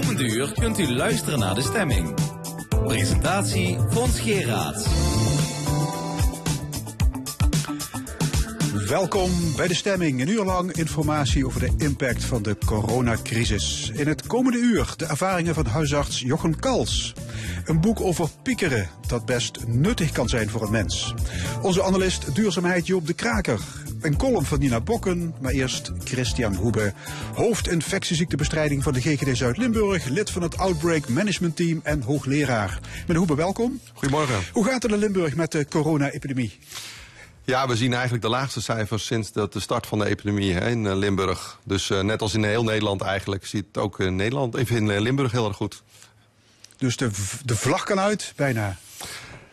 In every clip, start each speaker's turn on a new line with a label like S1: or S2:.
S1: komende uur kunt u luisteren naar de stemming. Presentatie Fons Geraerts.
S2: Welkom bij de stemming. Een uur lang informatie over de impact van de coronacrisis. In het komende uur de ervaringen van huisarts Jochem Kals. Een boek over piekeren dat best nuttig kan zijn voor een mens. Onze analist duurzaamheid Joop de Kraker. Een column van Nina Bokken, maar eerst Christian Hoebe. Hoofdinfectieziektebestrijding van de GGD Zuid-Limburg, lid van het Outbreak Management Team en hoogleraar. Meneer Hoebe, welkom.
S3: Goedemorgen.
S2: Hoe gaat het in Limburg met de corona-epidemie?
S3: Ja, we zien eigenlijk de laagste cijfers sinds de, start van de epidemie hè, in eh, Limburg. Dus uh, net als in heel Nederland eigenlijk, ziet het ook in Nederland, even in uh, Limburg heel erg goed.
S2: Dus de, de vlag kan uit, bijna.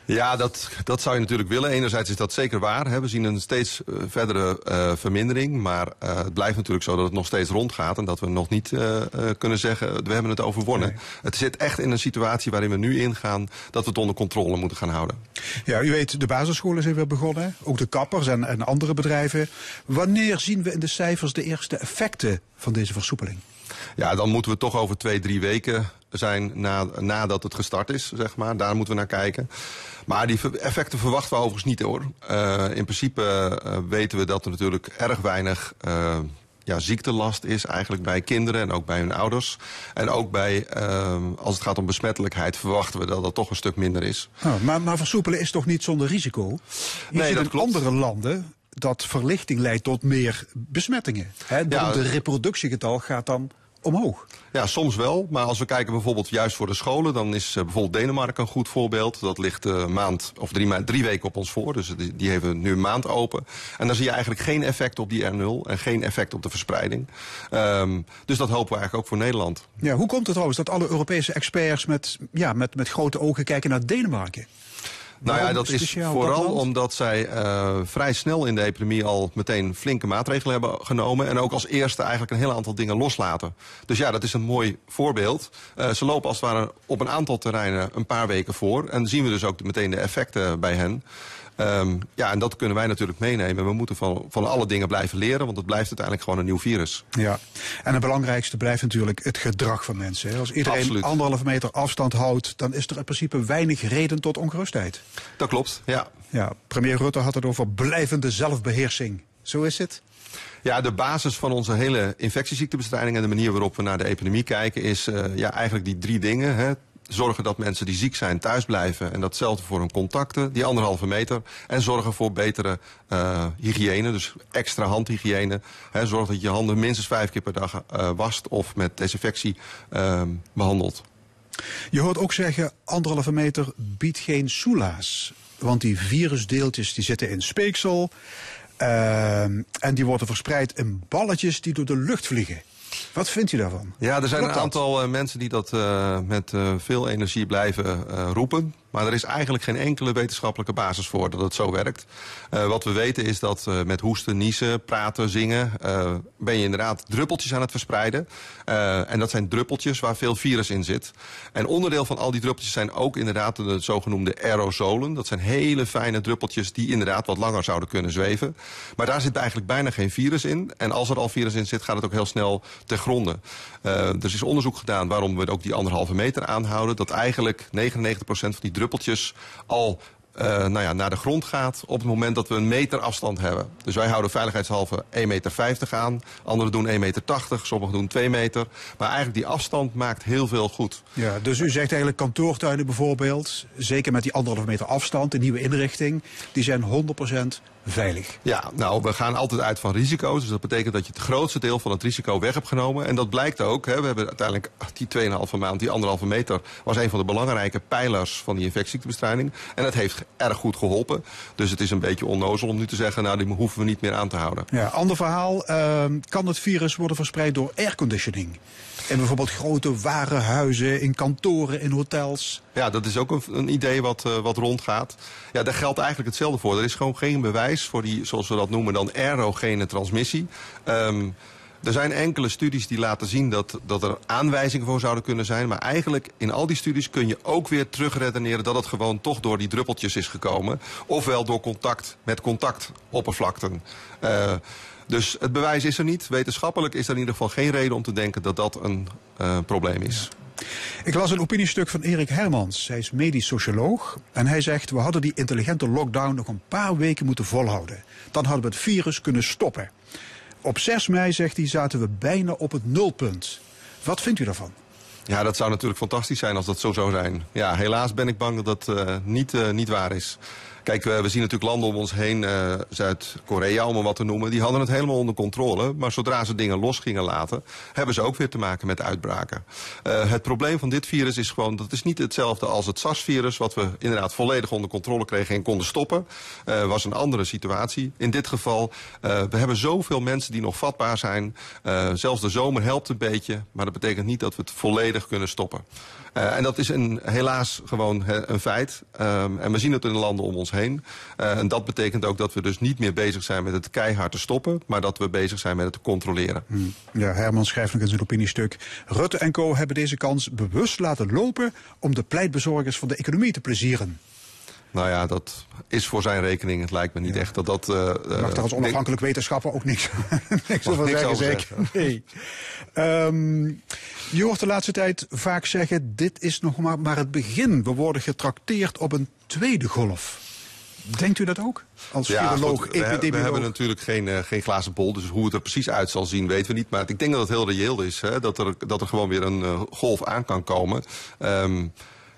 S3: Ja, dat, dat zou je natuurlijk willen. Enerzijds is dat zeker waar. Hè. We zien een steeds uh, verdere uh, vermindering. Maar uh, het blijft natuurlijk zo dat het nog steeds rondgaat. En dat we nog niet kunnen zeggen, we hebben het overwonnen. Nee. Het zit echt in een situatie waarin we nu ingaan... dat we het onder controle moeten gaan houden.
S2: Ja, u weet, de basisscholen zijn weer begonnen. Ook de kappers en, en andere bedrijven. Wanneer zien we in de cijfers de eerste effecten van deze versoepeling?
S3: Ja, dan moeten we toch over twee, drie weken zijn na, nadat het gestart is, zeg maar. Daar moeten we naar kijken. Maar die effecten verwachten we overigens niet hoor. Uh, in principe uh, weten we dat er natuurlijk erg weinig uh, ja, ziektelast is eigenlijk bij kinderen en ook bij hun ouders. En ook bij, als het gaat om besmettelijkheid, verwachten we dat dat toch een stuk minder is.
S2: Oh, maar, maar versoepelen is toch niet zonder risico? Je
S3: nee, dat
S2: in
S3: klopt.
S2: andere landen dat verlichting leidt tot meer besmettingen. Hè?
S3: Ja.
S2: De reproductiegetal gaat dan omhoog.
S3: Ja, soms wel. Maar als we kijken bijvoorbeeld juist voor de scholen... dan is uh, bijvoorbeeld Denemarken een goed voorbeeld. Dat ligt een uh, maand of drie, ma drie weken op ons voor. Dus die, die hebben nu een maand open. En dan zie je eigenlijk geen effect op die R0... en geen effect op de verspreiding. Um, dus dat hopen we eigenlijk ook voor Nederland.
S2: Ja, hoe komt het trouwens dat alle Europese experts... met, ja, met, met grote ogen kijken naar Denemarken?
S3: Nou ja, dat is vooral dat omdat zij uh, vrij snel in de epidemie al meteen flinke maatregelen hebben genomen. En ook als eerste eigenlijk een heel aantal dingen loslaten. Dus ja, dat is een mooi voorbeeld. Uh, ze lopen als het ware op een aantal terreinen een paar weken voor. En zien we dus ook meteen de effecten bij hen. Um, ja, en dat kunnen wij natuurlijk meenemen. We moeten van, van alle dingen blijven leren, want het blijft uiteindelijk gewoon een nieuw virus.
S2: Ja, en het belangrijkste blijft natuurlijk het gedrag van mensen. Als iedereen
S3: Absoluut.
S2: anderhalve meter afstand houdt, dan is er in principe weinig reden tot ongerustheid.
S3: Dat klopt, ja.
S2: Ja, premier Rutte had het over blijvende zelfbeheersing. Zo is het?
S3: Ja, de basis van onze hele infectieziektebestrijding en de manier waarop we naar de epidemie kijken is uh, ja, eigenlijk die drie dingen. Hè zorgen dat mensen die ziek zijn thuis blijven. En datzelfde voor hun contacten, die anderhalve meter. En zorgen voor betere uh, hygiëne, dus extra handhygiëne. He, zorg dat je handen minstens vijf keer per dag uh, wast of met desinfectie uh, behandelt.
S2: Je hoort ook zeggen, anderhalve meter biedt geen soelaas. Want die virusdeeltjes die zitten in speeksel. en die worden verspreid in balletjes die door de lucht vliegen. Wat vindt u daarvan?
S3: Ja, er zijn
S2: Klopt
S3: een aantal uh, mensen die dat uh, met uh, veel energie blijven roepen. Maar er is eigenlijk geen enkele wetenschappelijke basis voor dat het zo werkt. wat we weten is dat met hoesten, niezen, praten, zingen... ben je inderdaad druppeltjes aan het verspreiden. en dat zijn druppeltjes waar veel virus in zit. En onderdeel van al die druppeltjes zijn ook inderdaad de zogenoemde aerosolen. Dat zijn hele fijne druppeltjes die inderdaad wat langer zouden kunnen zweven. Maar daar zit eigenlijk bijna geen virus in. En als er al virus in zit, gaat het ook heel snel ten gronde. er is onderzoek gedaan waarom we ook die anderhalve meter aanhouden. Dat eigenlijk 99% van die druppeltjes al uh, nou ja, naar de grond gaat op het moment dat we een meter afstand hebben. Dus wij houden veiligheidshalve 1,50 meter aan. Anderen doen 1,80 meter, sommigen doen 2 meter. Maar eigenlijk die afstand maakt heel veel goed.
S2: Ja, dus u zegt eigenlijk kantoortuinen bijvoorbeeld, zeker met die anderhalve meter afstand, de nieuwe inrichting, die zijn 100% veilig.
S3: Ja, nou, we gaan altijd uit van risico's. Dus dat betekent dat je het grootste deel van het risico weg hebt genomen. En dat blijkt ook. Hè, we hebben uiteindelijk die 2,5 maand, die anderhalve meter, was een van de belangrijke pijlers van die infectieziektebestrijding. En dat heeft erg goed geholpen. Dus het is een beetje onnozel om nu te zeggen, nou, die hoeven we niet meer aan te houden.
S2: Ja, ander verhaal. Uh, kan het virus worden verspreid door airconditioning? In bijvoorbeeld grote warenhuizen, in kantoren, in hotels.
S3: Ja, dat is ook een, een idee wat, uh, wat rondgaat. Ja, daar geldt eigenlijk hetzelfde voor. Er is gewoon geen bewijs voor die, zoals we dat noemen, dan aerogene transmissie. Um, Er zijn enkele studies die laten zien dat, dat er aanwijzingen voor zouden kunnen zijn. Maar eigenlijk in al die studies kun je ook weer terugredeneren dat het gewoon toch door die druppeltjes is gekomen. Ofwel door contact met contactoppervlakten. Uh, dus het bewijs is er niet. Wetenschappelijk is er in ieder geval geen reden om te denken dat dat een uh, probleem is.
S2: Ik las een opiniestuk van Erik Hermans. Hij is medisch socioloog. En hij zegt, we hadden die intelligente lockdown nog een paar weken moeten volhouden. Dan hadden we het virus kunnen stoppen. Op 6 mei, zegt hij, zaten we bijna op het nulpunt. Wat vindt u daarvan?
S3: Ja, dat zou natuurlijk fantastisch zijn als dat zo zou zijn. Ja, helaas ben ik bang dat dat uh, niet, uh, niet waar is. Kijk, we zien natuurlijk landen om ons heen, uh, Zuid-Korea om maar wat te noemen, die hadden het helemaal onder controle. Maar zodra ze dingen los gingen laten, hebben ze ook weer te maken met uitbraken. Uh, het probleem van dit virus is gewoon, dat is niet hetzelfde als het SARS-virus, wat we inderdaad volledig onder controle kregen en konden stoppen. Uh, was een andere situatie. In dit geval, we hebben zoveel mensen die nog vatbaar zijn. zelfs de zomer helpt een beetje, maar dat betekent niet dat we het volledig kunnen stoppen. Uh, en dat is een, helaas gewoon een feit. Um, en we zien het in de landen om ons heen. Uh, en dat betekent ook dat we dus niet meer bezig zijn met het keihard te stoppen, maar dat we bezig zijn met het te controleren.
S2: Hmm. Ja, Herman schrijft nog in zijn opiniestuk. Rutte en Co. hebben deze kans bewust laten lopen om de pleitbezorgers van de economie te plezieren.
S3: Nou ja, dat is voor zijn rekening. Het lijkt me niet ja. echt dat dat... Uh,
S2: mag daar als onafhankelijk wetenschapper ook niks, niks over
S3: niks
S2: zeggen,
S3: zeker?
S2: Nee. Um, je hoort de laatste tijd vaak zeggen, dit is nog maar, maar het begin. We worden getrakteerd op een tweede golf. Denkt u dat ook? Als
S3: ja,
S2: viroloog,
S3: goed, we, we, hebben natuurlijk geen, uh, geen glazen bol, dus hoe het er precies uit zal zien weten we niet. Maar ik denk dat het heel reëel is, hè, dat, er, dat er gewoon weer een uh, golf aan kan komen. Um,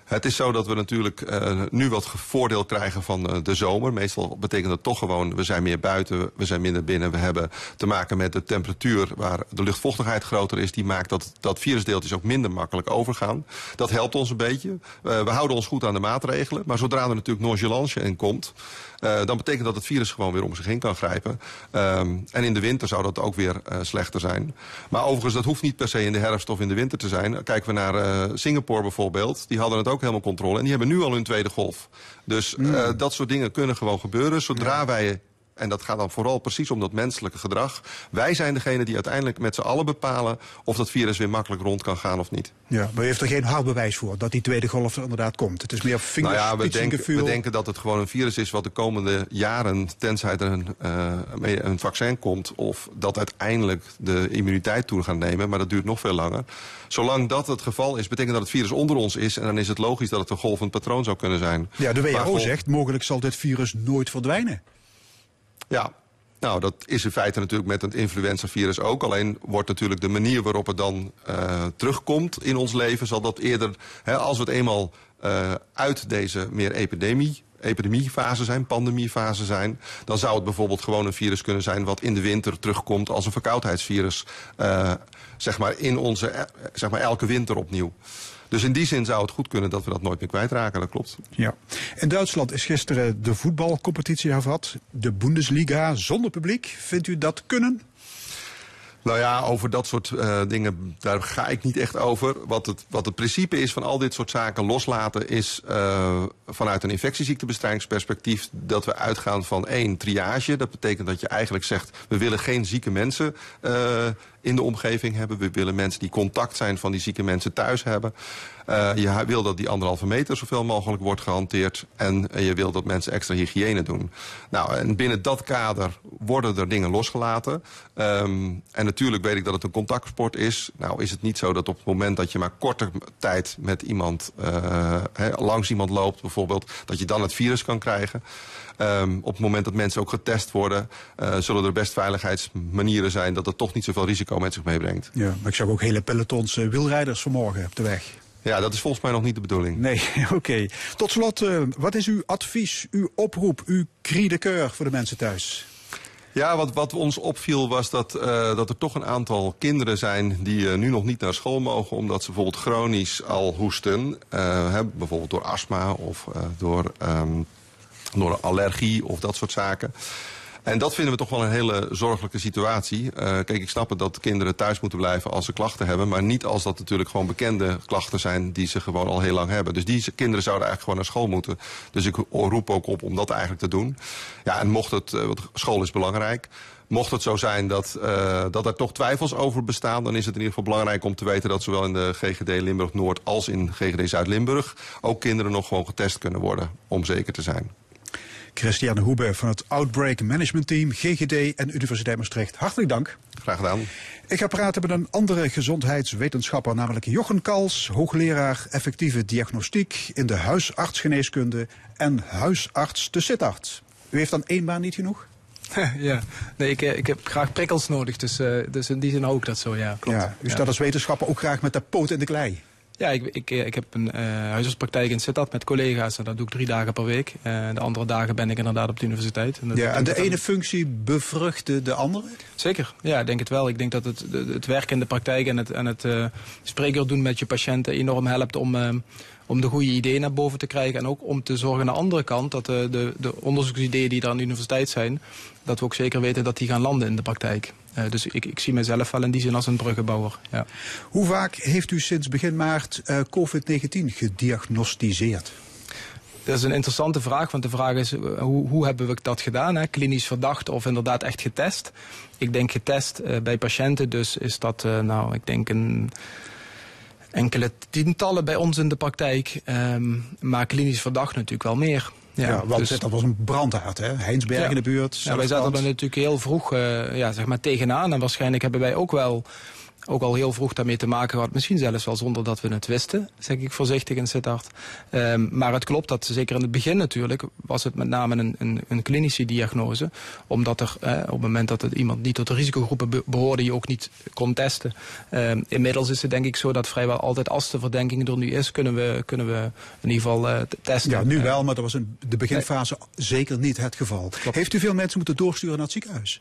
S3: het is zo dat we natuurlijk uh, nu wat voordeel krijgen van uh, de zomer. Meestal betekent dat toch gewoon, we zijn meer buiten, we zijn minder binnen. We hebben te maken met de temperatuur waar de luchtvochtigheid groter is. Die maakt dat, dat virusdeeltjes ook minder makkelijk overgaan. Dat helpt ons een beetje. Uh, we houden ons goed aan de maatregelen. Maar zodra er natuurlijk nonchalance in komt... Dan betekent dat het virus gewoon weer om zich heen kan grijpen. Um, en in de winter zou dat ook weer slechter zijn. Maar overigens, dat hoeft niet per se in de herfst of in de winter te zijn. Kijken we naar Singapore bijvoorbeeld. Die hadden het ook helemaal controle. En die hebben nu al hun tweede golf. Dus mm. dat soort dingen kunnen gewoon gebeuren. Zodra ja. wij en dat gaat dan vooral precies om dat menselijke gedrag. Wij zijn degene die uiteindelijk met z'n allen bepalen of dat virus weer makkelijk rond kan gaan of niet.
S2: Ja, maar u heeft er geen hard bewijs voor dat die tweede golf er inderdaad komt. Het is meer vingers,
S3: nou ja, we denken, we denken dat het gewoon een virus is wat de komende jaren, tenzij er een, uh, een vaccin komt, of dat uiteindelijk de immuniteit toe gaat nemen, maar dat duurt nog veel langer. Zolang dat het geval is, betekent dat het virus onder ons is en dan is het logisch dat het een golvend patroon zou kunnen zijn.
S2: Ja, de WHO zegt, mogelijk zal dit virus nooit verdwijnen.
S3: Ja, nou, dat is in feite natuurlijk met het influenzavirus ook. Alleen wordt natuurlijk de manier waarop het dan uh, terugkomt in ons leven... zal dat eerder, hè, als we het eenmaal uh, uit deze meer epidemie epidemiefase zijn, pandemiefase zijn... dan zou het bijvoorbeeld gewoon een virus kunnen zijn... wat in de winter terugkomt als een verkoudheidsvirus. Uh, zeg maar in onze, zeg maar elke winter opnieuw. Dus in die zin zou het goed kunnen dat we dat nooit meer kwijtraken, dat klopt.
S2: Ja. In Duitsland is gisteren de voetbalcompetitie hervat. De Bundesliga zonder publiek. Vindt u dat kunnen?
S3: Nou ja, over dat soort uh, dingen, daar ga ik niet echt over. Wat het, wat het principe is van al dit soort zaken loslaten... is uh, vanuit een infectieziektenbestrijdingsperspectief... dat we uitgaan van één, triage. Dat betekent dat je eigenlijk zegt... we willen geen zieke mensen uh, in de omgeving hebben. We willen mensen die contact zijn van die zieke mensen thuis hebben. Uh, je wil dat die anderhalve meter zoveel mogelijk wordt gehanteerd. En uh, je wil dat mensen extra hygiëne doen. Nou, en binnen dat kader worden er dingen losgelaten. Um, en natuurlijk weet ik dat het een contactsport is. Nou is het niet zo dat op het moment dat je maar korte tijd met iemand, he, langs iemand loopt bijvoorbeeld, dat je dan het virus kan krijgen. Um, op het moment dat mensen ook getest worden, uh, zullen er best veiligheidsmanieren zijn dat het toch niet zoveel risico met zich meebrengt.
S2: Ja, maar ik zag ook hele pelotons uh, wielrijders vanmorgen op de weg.
S3: Ja, dat is volgens mij nog niet de bedoeling.
S2: Nee, oké. Okay. Tot slot, uh, wat is uw advies, uw oproep, uw cri de coeur voor de mensen thuis?
S3: Ja, wat, wat ons opviel was dat, uh, dat er toch een aantal kinderen zijn die uh, nu nog niet naar school mogen omdat ze bijvoorbeeld chronisch al hoesten. Hè, bijvoorbeeld door astma of door, um, door allergie of dat soort zaken. En dat vinden we toch wel een hele zorgelijke situatie. Uh, kijk, ik snap het dat kinderen thuis moeten blijven als ze klachten hebben. Maar niet als dat natuurlijk gewoon bekende klachten zijn die ze gewoon al heel lang hebben. Dus die kinderen zouden eigenlijk gewoon naar school moeten. Dus ik roep ook op om dat eigenlijk te doen. Ja, en mocht het, want school is belangrijk. Mocht het zo zijn dat, uh, dat er toch twijfels over bestaan... dan is het in ieder geval belangrijk om te weten... dat zowel in de GGD Limburg-Noord als in GGD Zuid-Limburg... ook kinderen nog gewoon getest kunnen worden, om zeker te zijn.
S2: Christiane Hoebe van het Outbreak Management Team, GGD en Universiteit Maastricht. Hartelijk dank.
S3: Graag gedaan.
S2: Ik ga praten met een andere gezondheidswetenschapper, namelijk Jochen Kals, hoogleraar effectieve diagnostiek in de huisartsgeneeskunde en huisarts de Sittard. U heeft dan één baan niet genoeg?
S4: ja, nee, ik, ik heb graag prikkels nodig, dus, uh, dus in die zin ook dat zo, ja. Klopt.
S2: Ja, u staat als wetenschapper ook graag met de poot in de klei.
S4: Ja, ik, ik, ik heb een uh, huisartspraktijk in Sittard met collega's en dat doe ik drie dagen per week. Uh, de andere dagen ben ik inderdaad op de universiteit.
S2: En ja, en de ene functie bevruchtte de andere?
S4: Zeker, ja, ik denk het wel. Ik denk dat het, het werk in de praktijk en het, en het uh, spreker doen met je patiënten enorm helpt om om de goede ideeën naar boven te krijgen. En ook om te zorgen aan de andere kant dat de, de, de onderzoeksideeën die er aan de universiteit zijn... dat we ook zeker weten dat die gaan landen in de praktijk. Uh, dus ik, ik, zie mezelf wel in die zin als een bruggenbouwer. Ja.
S2: Hoe vaak heeft u sinds begin maart uh, COVID-19 gediagnosticeerd?
S4: Dat is een interessante vraag, want de vraag is hoe, hoe hebben we dat gedaan? Hè? Klinisch verdacht of inderdaad echt getest? Ik denk getest uh, bij patiënten, dus is dat, nou, ik denk een enkele tientallen bij ons in de praktijk. Um, maar klinisch verdacht natuurlijk wel meer.
S2: Ja, ja want dus, dat was een brandhaard, hè? Heinsberg ja. in de buurt.
S4: Ja, wij zaten er natuurlijk heel vroeg uh, ja, zeg maar tegenaan. En waarschijnlijk hebben wij ook wel ook al heel vroeg daarmee te maken gehad. Misschien zelfs wel zonder dat we het wisten, zeg ik voorzichtig in Sittard. Um, maar het klopt dat zeker in het begin natuurlijk was het met name een, een, een klinische diagnose. Omdat er eh, op het moment dat het iemand niet tot de risicogroepen be behoorde, je ook niet kon testen. Um, inmiddels is het denk ik zo dat vrijwel altijd als de verdenking er nu is, kunnen we, kunnen we in ieder geval uh, testen.
S2: Ja, nu wel, maar dat was in de beginfase nee. zeker niet het geval. Klopt. Heeft u veel mensen moeten doorsturen naar het ziekenhuis?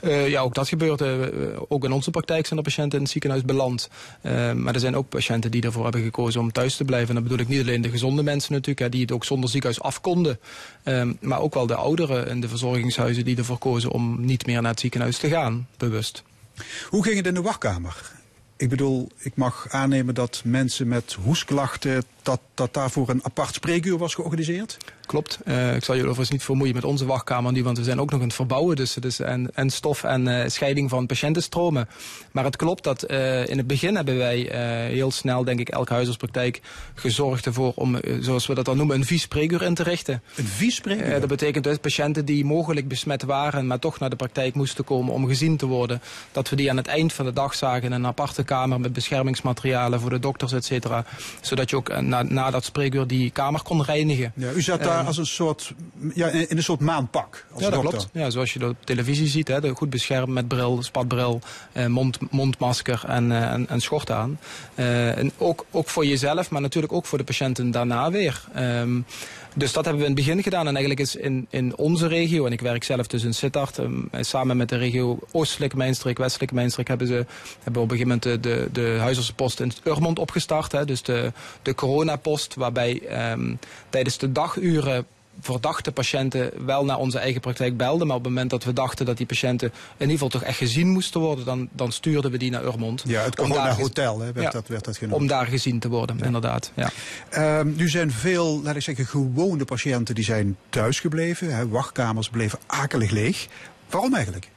S4: Uh, ja, ook dat gebeurt. Uh, ook in onze praktijk zijn er patiënten ziekenhuis beland. Uh, maar er zijn ook patiënten die ervoor hebben gekozen om thuis te blijven. En dan bedoel ik niet alleen de gezonde mensen natuurlijk, hè, die het ook zonder ziekenhuis af konden. Ehm, maar ook wel de ouderen in de verzorgingshuizen die ervoor kozen om niet meer naar het ziekenhuis te gaan, bewust.
S2: Hoe ging het in de wachtkamer? Ik bedoel, ik mag aannemen dat mensen met hoesklachten, dat, dat daarvoor een apart spreekuur was georganiseerd?
S4: Klopt. Uh, ik zal je overigens niet vermoeien met onze wachtkamer nu, want we zijn ook nog aan het verbouwen. Dus, dus en, en stof en uh, scheiding van patiëntenstromen. Maar het klopt dat uh, in het begin hebben wij heel snel, denk ik, elke huisartspraktijk gezorgd ervoor om, zoals we dat dan noemen, een vies spreekuur in te richten.
S2: Een vies spreekuur?
S4: dat betekent dus patiënten die mogelijk besmet waren, maar toch naar de praktijk moesten komen om gezien te worden. Dat we die aan het eind van de dag zagen in een aparte kamer met beschermingsmaterialen voor de dokters, et cetera. Zodat je ook na, na dat spreekuur die kamer kon reinigen.
S2: Ja, u zat daar als een soort, ja, in een soort maanpak. Als
S4: ja, dat
S2: dokter.
S4: klopt. Ja, zoals je dat op televisie ziet, hè, goed beschermd met bril, spatbril, eh, mond, mondmasker en, eh, en, en schort aan. Uh, en ook, ook voor jezelf, maar natuurlijk ook voor de patiënten daarna weer. Um, dus dat hebben we in het begin gedaan. En eigenlijk is in, in onze regio, en ik werk zelf dus in Sittard, um, samen met de regio Oostelijk Mijnstreek, Westelijk Mijnstreek, hebben ze hebben op een gegeven moment de, de, de huisartsenpost in Urmond opgestart. Hè, dus de, de coronapost, waarbij um, tijdens de daguren verdachte patiënten wel naar onze eigen praktijk belden. Maar op het moment dat we dachten dat die patiënten in ieder geval toch echt gezien moesten worden, dan, dan stuurden we die naar Urmond.
S2: Ja, het corona hotel hè, werd, ja, dat, werd dat genoemd.
S4: Om daar gezien te worden, ja. inderdaad. Ja.
S2: Um, nu zijn veel, laat ik zeggen, gewone patiënten die zijn thuisgebleven. Hè, wachtkamers bleven akelig leeg. Waarom eigenlijk?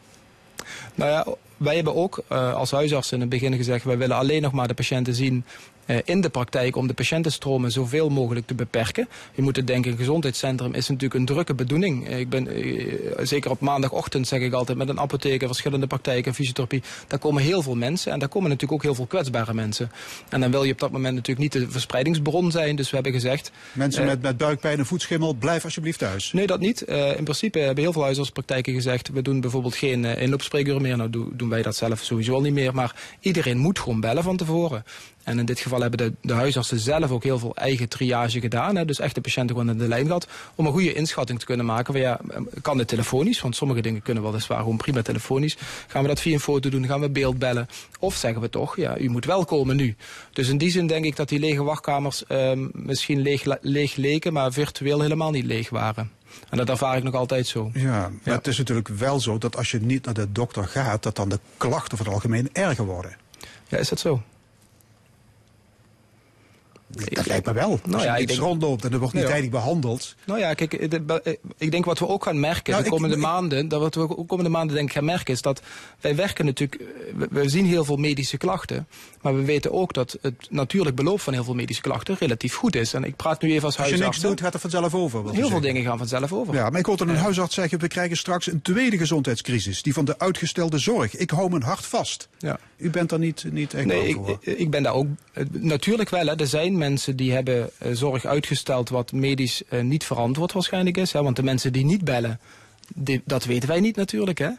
S4: Nou ja, wij hebben ook uh, als huisarts in het begin gezegd... wij willen alleen nog maar de patiënten zien uh, in de praktijk... om de patiëntenstromen zoveel mogelijk te beperken. Je moet het denken, een gezondheidscentrum is natuurlijk een drukke bedoeling. Ik ben, uh, zeker op maandagochtend zeg ik altijd... met een apotheker, verschillende praktijken, fysiotherapie... daar komen heel veel mensen en daar komen natuurlijk ook heel veel kwetsbare mensen. En dan wil je op dat moment natuurlijk niet de verspreidingsbron zijn. Dus we hebben gezegd...
S2: Mensen met, met buikpijn en voetschimmel, blijf alsjeblieft thuis.
S4: Nee, dat niet. in principe hebben heel veel huisartspraktijken gezegd... we doen bijvoorbeeld geen inloopspreekuren meer. Nou, doen wij dat zelf sowieso niet meer. Maar iedereen moet gewoon bellen van tevoren. En in dit geval hebben de, de huisartsen zelf ook heel veel eigen triage gedaan. Hè, dus echt de patiënten gewoon in de lijn gehad. Om een goede inschatting te kunnen maken. Van, ja, kan dit telefonisch? Want sommige dingen kunnen weliswaar gewoon prima telefonisch. Gaan we dat via een foto doen? Gaan we beeld bellen? Of zeggen we toch, ja, u moet wel komen nu. Dus in die zin denk ik dat die lege wachtkamers um, misschien leeg, leeg leken. Maar virtueel helemaal niet leeg waren. En dat ervaar ik nog altijd zo.
S2: Ja, maar het is natuurlijk wel zo dat als je niet naar de dokter gaat, dat dan de klachten voor het algemeen erger worden.
S4: Ja, is dat zo?
S2: Dat lijkt me wel. Als
S4: Nou
S2: je
S4: ja, ik denk-
S2: rondloopt en er wordt niet
S4: Ja.
S2: tijdig behandeld.
S4: Nou ja, kijk, eh, de- eh, ik denk wat we ook gaan merken
S2: Nou,
S4: de komende
S2: ik-
S4: maanden, dat wat we ook komende maanden denk ik gaan merken, is dat wij werken natuurlijk, eh, we, zien heel veel medische klachten, maar we weten ook dat het natuurlijk beloop van heel veel medische klachten relatief goed is. En ik praat nu even als
S2: Als je niks
S4: huisarts.
S2: doet, gaat het vanzelf over.
S4: Heel veel
S2: zeggen.
S4: dingen gaan vanzelf over.
S2: Ja, maar ik hoorde een huisarts zeggen, we krijgen straks een tweede gezondheidscrisis. Die van de uitgestelde zorg. Ik hou mijn hart vast.
S4: Ja.
S2: U bent daar niet, niet echt
S4: Nee, ik- ik ben daar ook. eh, Natuurlijk wel. Hè. Er zijn mensen die hebben eh, zorg uitgesteld wat medisch eh, niet verantwoord waarschijnlijk is. Hè. Want de mensen die niet bellen, die- dat weten wij niet natuurlijk. Hè.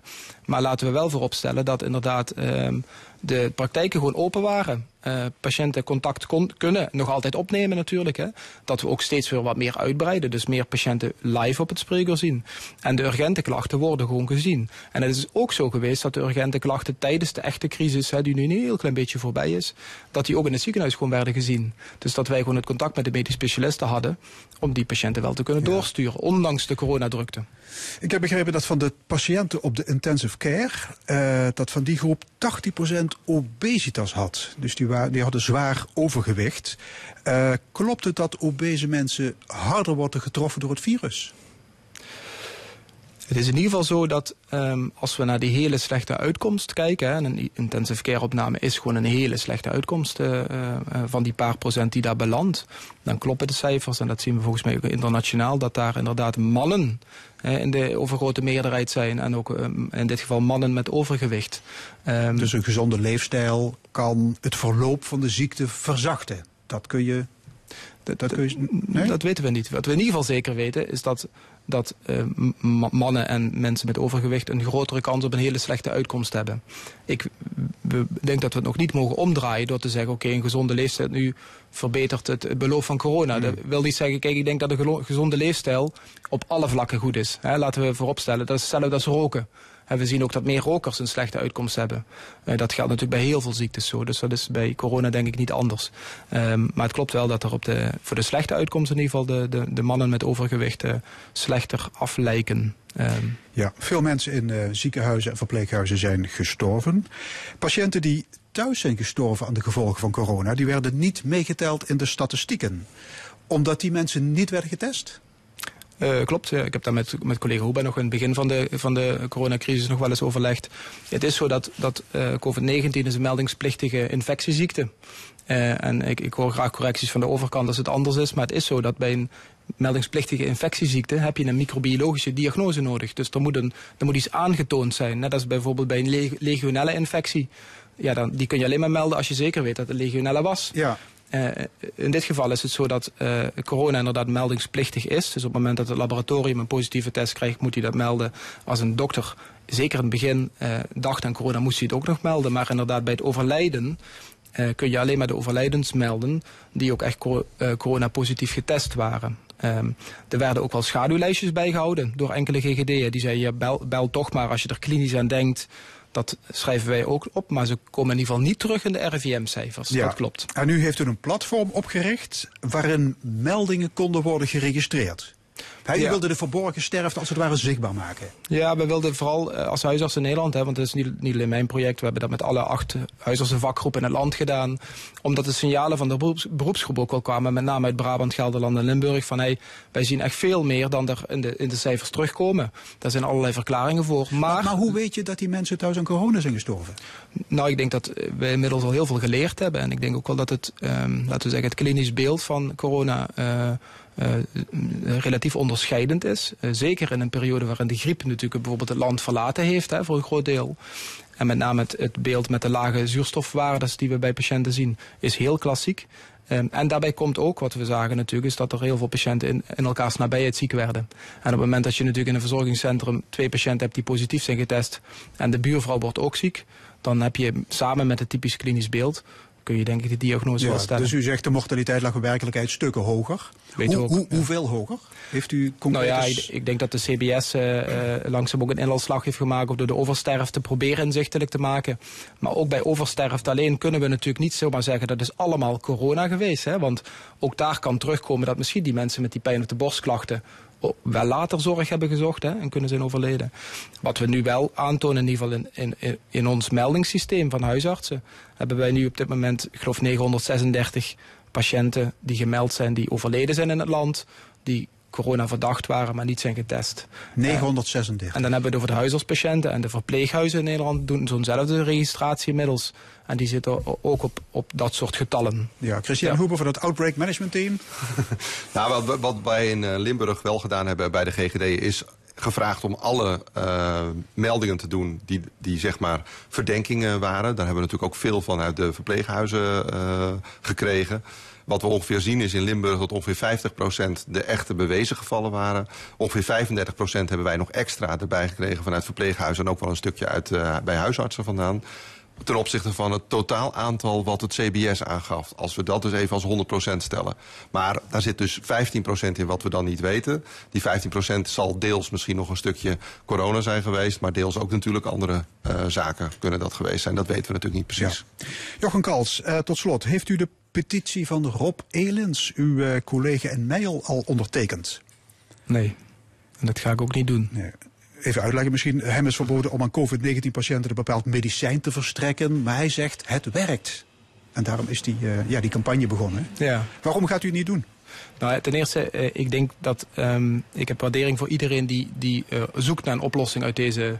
S4: Maar laten we wel vooropstellen dat inderdaad ehm, de praktijken gewoon open waren. Eh, patiënten contact kon- kunnen nog altijd opnemen natuurlijk. Hè. Dat we ook steeds weer wat meer uitbreiden. Dus meer patiënten live op het spreker zien. En de urgente klachten worden gewoon gezien. En het is ook zo geweest dat de urgente klachten tijdens de echte crisis, hè, die nu een heel klein beetje voorbij is, dat die ook in het ziekenhuis gewoon werden gezien. Dus dat wij gewoon het contact met de medisch specialisten hadden om die patiënten wel te kunnen doorsturen, ondanks de coronadrukte.
S2: Ik heb begrepen dat van de patiënten op de intensive care, eh, dat van die groep 80% obesitas had. Dus die, die hadden zwaar overgewicht. Eh, klopt het dat obese mensen harder worden getroffen door het virus?
S4: Het is in ieder geval zo dat ehm, als we naar die hele slechte uitkomst kijken, en een intensive care opname is gewoon een hele slechte uitkomst eh, van die paar procent die daar belandt, dan kloppen de cijfers en dat zien we volgens mij ook internationaal, dat daar inderdaad mannen in de overgrote meerderheid zijn en ook ehm, in dit geval mannen met overgewicht. Ehm,
S2: Dus een gezonde leefstijl kan het verloop van de ziekte verzachten. Dat kun je. Dat, dat kun je nee?
S4: Dat weten we niet. Wat we in ieder geval zeker weten is dat, dat eh, mannen en mensen met overgewicht een grotere kans op een hele slechte uitkomst hebben. Ik we- denk dat we het nog niet mogen omdraaien door te zeggen: oké, een gezonde leefstijl nu verbetert het, beloop van corona. Dat wil niet zeggen, kijk, ik denk dat een gezonde leefstijl op alle vlakken goed is. Hè, laten we vooropstellen, dat is hetzelfde als roken. En we zien ook dat meer rokers een slechte uitkomst hebben. Eh, dat geldt natuurlijk bij heel veel ziektes zo. Dus dat is bij corona denk ik niet anders. Ehm, maar het klopt wel dat er op de, voor de slechte uitkomst in ieder geval de, de, de mannen met overgewicht eh, slechter aflijken. Ehm,
S2: Ja, veel mensen in eh, ziekenhuizen en verpleeghuizen zijn gestorven. Patiënten die thuis zijn gestorven aan de gevolgen van corona, die werden niet meegeteld in de statistieken. Omdat die mensen niet werden getest?
S4: Eh, klopt, ik heb daar met, met collega Hoeba nog in het begin van de, van de coronacrisis nog wel eens overlegd. Het is zo dat, dat eh, COVID-19 is een meldingsplichtige infectieziekte. Eh, en ik, ik hoor graag correcties van de overkant als het anders is. Maar het is zo dat bij een meldingsplichtige infectieziekte heb je een microbiologische diagnose nodig. Dus er moet, een, er moet iets aangetoond zijn. Net als bijvoorbeeld bij een leg- legionelle infectie. Ja, dan, die kun je alleen maar melden als je zeker weet dat het legionelle was.
S2: Ja.
S4: Eh, in dit geval is het zo dat eh, corona inderdaad meldingsplichtig is. Dus op het moment dat het laboratorium een positieve test krijgt, moet hij dat melden. Als een dokter zeker in het begin eh, dacht aan corona, moest hij het ook nog melden. Maar inderdaad, bij het overlijden kun je alleen maar de overlijdens melden die ook echt cor- eh, corona-positief getest waren. Ehm, er werden ook wel schaduwlijstjes bijgehouden door enkele GGD'en. Die zeiden, bel toch maar als je er klinisch aan denkt. Dat schrijven wij ook op, maar ze komen in ieder geval niet terug in de RIVM-cijfers.
S2: Ja.
S4: Dat klopt.
S2: En nu heeft u een platform opgericht waarin meldingen konden worden geregistreerd. Hij
S4: Ja.
S2: wilde de verborgen sterfte als het ware zichtbaar maken.
S4: Ja, we wilden vooral eh, als huisarts in Nederland, hè, want het is niet, niet alleen mijn project, we hebben dat met alle acht huisartsenvakgroepen in het land gedaan. Omdat de signalen van de beroeps, beroepsgroep ook wel kwamen, met name uit Brabant, Gelderland en Limburg, van hey, wij zien echt veel meer dan er in de, in de cijfers terugkomen. Daar zijn allerlei verklaringen voor. Maar,
S2: Maar hoe weet je dat die mensen thuis aan corona zijn gestorven?
S4: nou, ik denk dat eh, we inmiddels al heel veel geleerd hebben. En ik denk ook wel dat het, ehm, laten we zeggen, het klinisch beeld van corona eh, relatief onderscheidend is. Eh, zeker in een periode waarin de griep natuurlijk bijvoorbeeld het land verlaten heeft, hè, voor een groot deel. En met name het, het beeld met de lage zuurstofwaardes die we bij patiënten zien, is heel klassiek. Ehm, en daarbij komt ook, wat we zagen natuurlijk, is dat er heel veel patiënten in, in elkaars nabijheid ziek werden. En op het moment dat je natuurlijk in een verzorgingscentrum twee patiënten hebt die positief zijn getest en de buurvrouw wordt ook ziek, dan heb je samen met het typisch klinisch beeld, kun je denk ik de diagnose wel stellen.
S2: dus u zegt de mortaliteit lag in werkelijkheid stukken hoger.
S4: Weten we
S2: Hoe,
S4: ook,
S2: hoe,
S4: ja.
S2: Hoeveel hoger? Heeft u
S4: Nou
S2: concreet
S4: ja,
S2: eens-
S4: ik, ik denk dat de CBS eh, eh, langzaam ook een inlandslag heeft gemaakt... door de oversterfte proberen inzichtelijk te maken. Maar ook bij oversterfte alleen kunnen we natuurlijk niet zomaar zeggen... dat is allemaal corona geweest. Hè? Want ook daar kan terugkomen dat misschien die mensen met die pijn op de borstklachten... wel later zorg hebben gezocht hè, en kunnen zijn overleden. Wat we nu wel aantonen, in ieder geval in, in, in ons meldingssysteem van huisartsen, hebben wij nu op dit moment, ik geloof 936 patiënten die gemeld zijn die overleden zijn in het land, die corona verdacht waren, maar niet zijn getest.
S2: 936.
S4: En dan hebben we het over de huisartspatiënten en de verpleeghuizen in Nederland doen zo'nzelfde registratie inmiddels. En die zitten ook op, op dat soort getallen.
S2: Ja, Christian ja. Hoeber van het Outbreak Management Team.
S3: nou, wat, wat wij in eh, Limburg wel gedaan hebben bij de GGD is gevraagd om alle uh, meldingen te doen die, die zeg maar verdenkingen waren. Daar hebben we natuurlijk ook veel van uit de verpleeghuizen uh, gekregen. Wat we ongeveer zien is in Limburg dat ongeveer 50% de echte bewezen gevallen waren. Ongeveer 35% hebben wij nog extra erbij gekregen vanuit verpleeghuizen en ook wel een stukje uit, uh, bij huisartsen vandaan ten opzichte van het totaal aantal wat het CBS aangaf. Als we dat dus even als 100% stellen. Maar daar zit dus 15% in wat we dan niet weten. Die 15% zal deels misschien nog een stukje corona zijn geweest... maar deels ook natuurlijk andere uh, zaken kunnen dat geweest zijn. Dat weten we natuurlijk niet precies.
S2: Ja. Jochen Kals, uh, tot slot. Heeft u de petitie van Rob Elens, uw uh, collega in Nijl, al ondertekend?
S4: Nee, en dat ga ik ook niet doen.
S2: Nee even uitleggen misschien. Hem is verboden om aan COVID-19-patiënten een bepaald medicijn te verstrekken. Maar hij zegt, het werkt. En daarom is die, uh, ja, die campagne begonnen.
S4: Ja.
S2: Waarom gaat u het niet doen?
S4: Nou, ten eerste, ik denk dat um, ik heb waardering voor iedereen die, die uh, zoekt naar een oplossing uit deze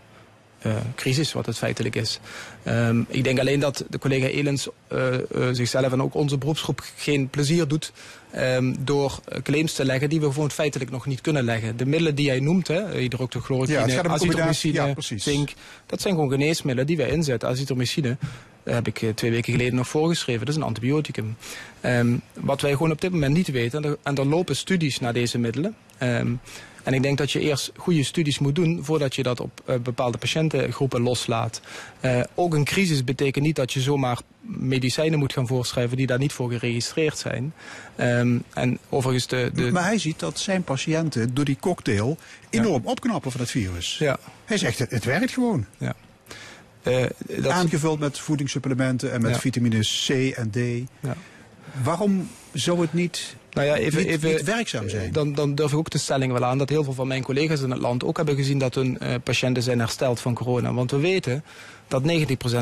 S4: crisis, wat het feitelijk is. Um, ik denk alleen dat de collega Elens uh, uh, zichzelf en ook onze beroepsgroep geen plezier doet um, door claims te leggen die we gewoon feitelijk nog niet kunnen leggen. De middelen die hij noemt, hydroxychloroquine,
S2: ja,
S4: azithromycine,
S2: ja,
S4: zink, dat zijn gewoon geneesmiddelen die wij inzetten. Azithromycine heb ik twee weken geleden nog voorgeschreven. Dat is een antibioticum. Um, wat wij gewoon op dit moment niet weten, en er, en er lopen studies naar deze middelen. Um, en ik denk dat je eerst goede studies moet doen voordat je dat op uh, bepaalde patiëntengroepen loslaat. Uh, ook een crisis betekent niet dat je zomaar medicijnen moet gaan voorschrijven die daar niet voor geregistreerd zijn. Um, en overigens de, de...
S2: Maar hij ziet dat zijn patiënten door die cocktail enorm ja. opknappen van het virus.
S4: Ja.
S2: Hij zegt het, het werkt gewoon.
S4: Ja.
S2: Uh, dat... Aangevuld met voedingssupplementen en met ja. vitamine C en D.
S4: Ja.
S2: Waarom zou het niet
S4: nou ja, even,
S2: niet,
S4: even,
S2: niet werkzaam zijn.
S4: Dan, dan durf ik ook de stelling wel aan dat heel veel van mijn collega's in het land ook hebben gezien dat hun uh, patiënten zijn hersteld van corona. Want we weten dat 90%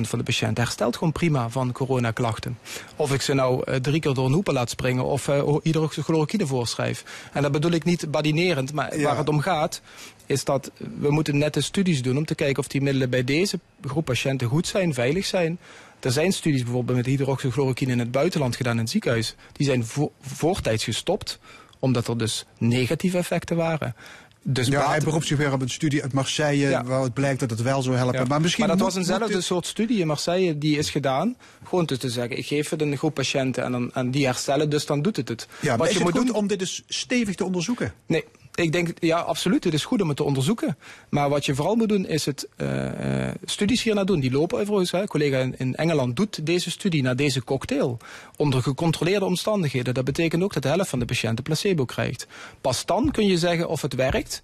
S4: van de patiënten herstelt gewoon prima van coronaklachten. Of ik ze nou uh, drie keer door een hoepel laat springen of uh, hydroxychloroquine voorschrijf. En dat bedoel ik niet badinerend, maar ja. waar het om gaat is dat we moeten nette studies doen om te kijken of die middelen bij deze groep patiënten goed zijn, veilig zijn. Er zijn studies bijvoorbeeld met hydroxychloroquine in het buitenland gedaan in het ziekenhuis. Die zijn vo voortijds gestopt, omdat er dus negatieve effecten waren. Dus
S2: ja, hij beroept zich weer op een studie uit Marseille, ja. waar het blijkt dat het wel zou helpen.
S4: Ja.
S2: Maar, misschien
S4: maar dat
S2: moet,
S4: was eenzelfde dit... soort studie in Marseille, die is gedaan. Gewoon dus te zeggen, ik geef het een groep patiënten en, dan, en die herstellen, dus dan doet het het.
S2: Ja, maar
S4: Wat
S2: is
S4: je
S2: het
S4: moet
S2: goed
S4: doen...
S2: om dit dus stevig te onderzoeken?
S4: Nee, ik denk, ja, absoluut. Het is goed om het te onderzoeken. Maar wat je vooral moet doen, is het uh, studies hier naar doen. Die lopen overigens. Een collega in, in, Engeland doet deze studie naar deze cocktail. Onder gecontroleerde omstandigheden. Dat betekent ook dat de helft van de patiënten placebo krijgt. Pas dan kun je zeggen of het werkt.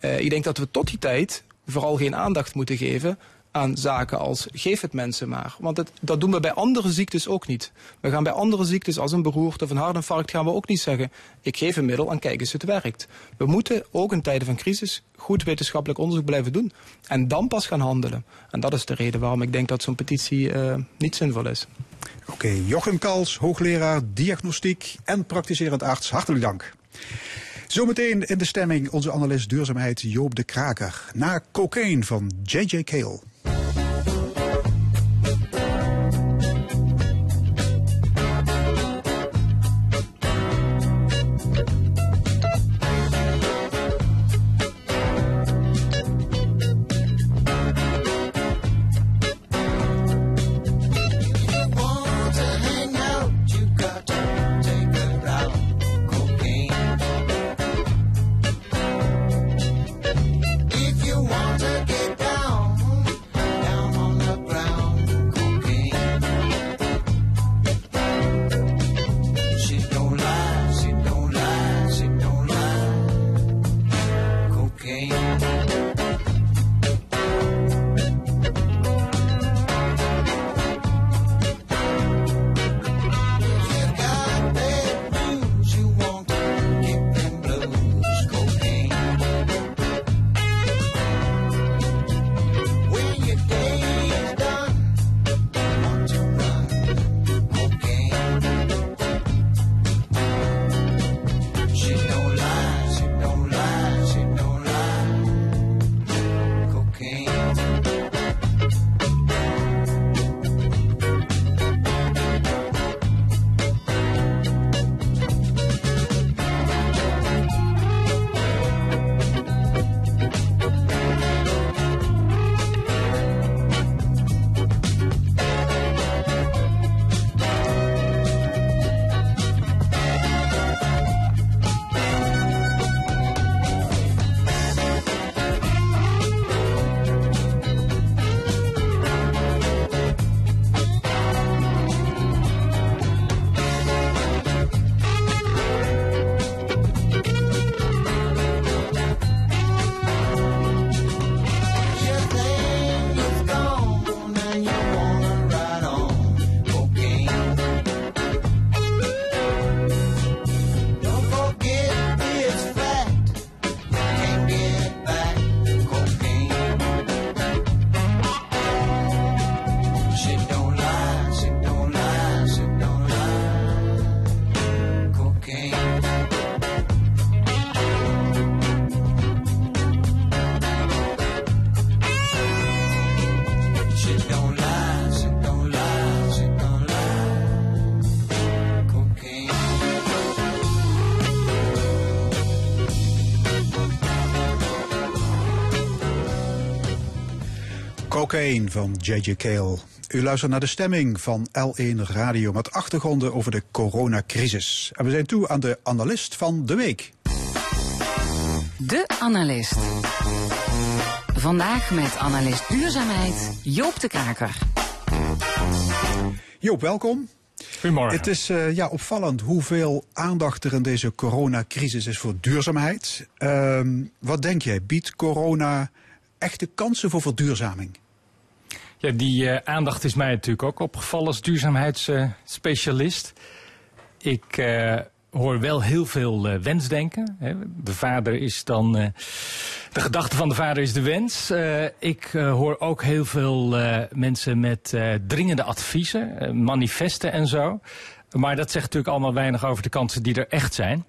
S4: Uh, ik denk dat we tot die tijd vooral geen aandacht moeten geven aan zaken als geef het mensen maar. Want dat doen we bij andere ziektes ook niet. We gaan bij andere ziektes als een beroerte of een hartinfarct gaan we ook niet zeggen ik geef een middel en kijk eens het werkt. We moeten ook in tijden van crisis goed wetenschappelijk onderzoek blijven doen. En dan pas gaan handelen. En dat is de reden waarom ik denk dat zo'n petitie uh, niet zinvol is.
S2: Oké, Jochem Kals, hoogleraar diagnostiek en praktiserend arts. Hartelijk dank. Zometeen in de stemming onze analist duurzaamheid Joop de Kraker. Na cocaine van J.J. Cale. Cocaine van J.J. Cale. U luistert naar de stemming van L1 Radio met achtergronden over de coronacrisis. En we zijn toe aan de analist van de week.
S5: De analist. Vandaag met analist duurzaamheid Joop de Kaker.
S2: Joop, welkom.
S6: Goedemorgen.
S2: Het is uh, ja, opvallend hoeveel aandacht er in deze coronacrisis is voor duurzaamheid. Uh, wat denk jij, biedt corona echte kansen voor verduurzaming?
S6: Ja, die uh, aandacht is mij natuurlijk ook opgevallen als duurzaamheidsspecialist. ik uh, hoor wel heel veel uh, wensdenken. Hè. De vader is dan. de gedachte van de vader is de wens. ik hoor ook heel veel mensen met dringende adviezen, manifesten en zo. Maar dat zegt natuurlijk allemaal weinig over de kansen die er echt zijn.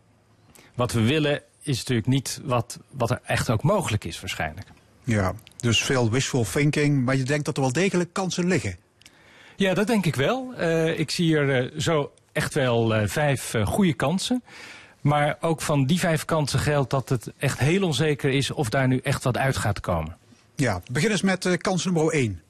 S6: Wat we willen is natuurlijk niet wat, wat er echt ook mogelijk is, waarschijnlijk.
S2: Ja, dus veel wishful thinking, maar je denkt dat er wel degelijk kansen liggen.
S6: Ja, dat denk ik wel. Uh, ik zie er uh, zo echt wel uh, vijf goede kansen. Maar ook van die vijf kansen geldt dat het echt heel onzeker is of daar nu echt wat uit gaat komen.
S2: Ja, begin eens met kans nummer één.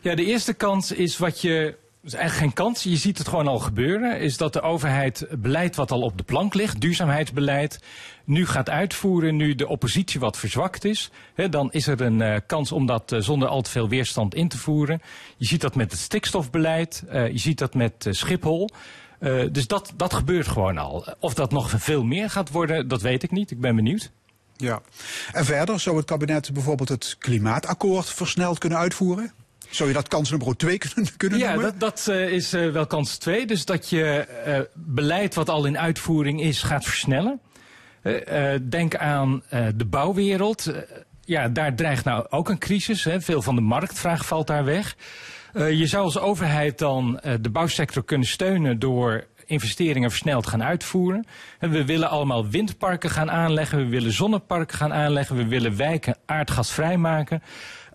S6: Ja, de eerste kans is wat je is eigenlijk geen kans. Je ziet het gewoon al gebeuren. Is dat de overheid beleid wat al op de plank ligt, duurzaamheidsbeleid, nu gaat uitvoeren. Nu de oppositie wat verzwakt is. Hè, dan is er een uh, kans om dat uh, zonder al te veel weerstand in te voeren. Je ziet dat met het stikstofbeleid. Uh, je ziet dat met Schiphol. dus dat, dat gebeurt gewoon al. Of dat nog veel meer gaat worden, dat weet ik niet. Ik ben benieuwd.
S2: Ja. En verder zou het kabinet bijvoorbeeld het klimaatakkoord versneld kunnen uitvoeren? Zou je dat kans nummer twee kunnen, kunnen noemen?
S6: Ja, dat, dat uh, is uh, wel kans twee. Dus dat je uh, beleid wat al in uitvoering is gaat versnellen. denk aan de bouwwereld. ja, daar dreigt nou ook een crisis. Hè. Veel van de marktvraag valt daar weg. je zou als overheid dan de bouwsector kunnen steunen door investeringen versneld gaan uitvoeren. En we willen allemaal windparken gaan aanleggen, we willen zonneparken gaan aanleggen, we willen wijken aardgasvrij maken.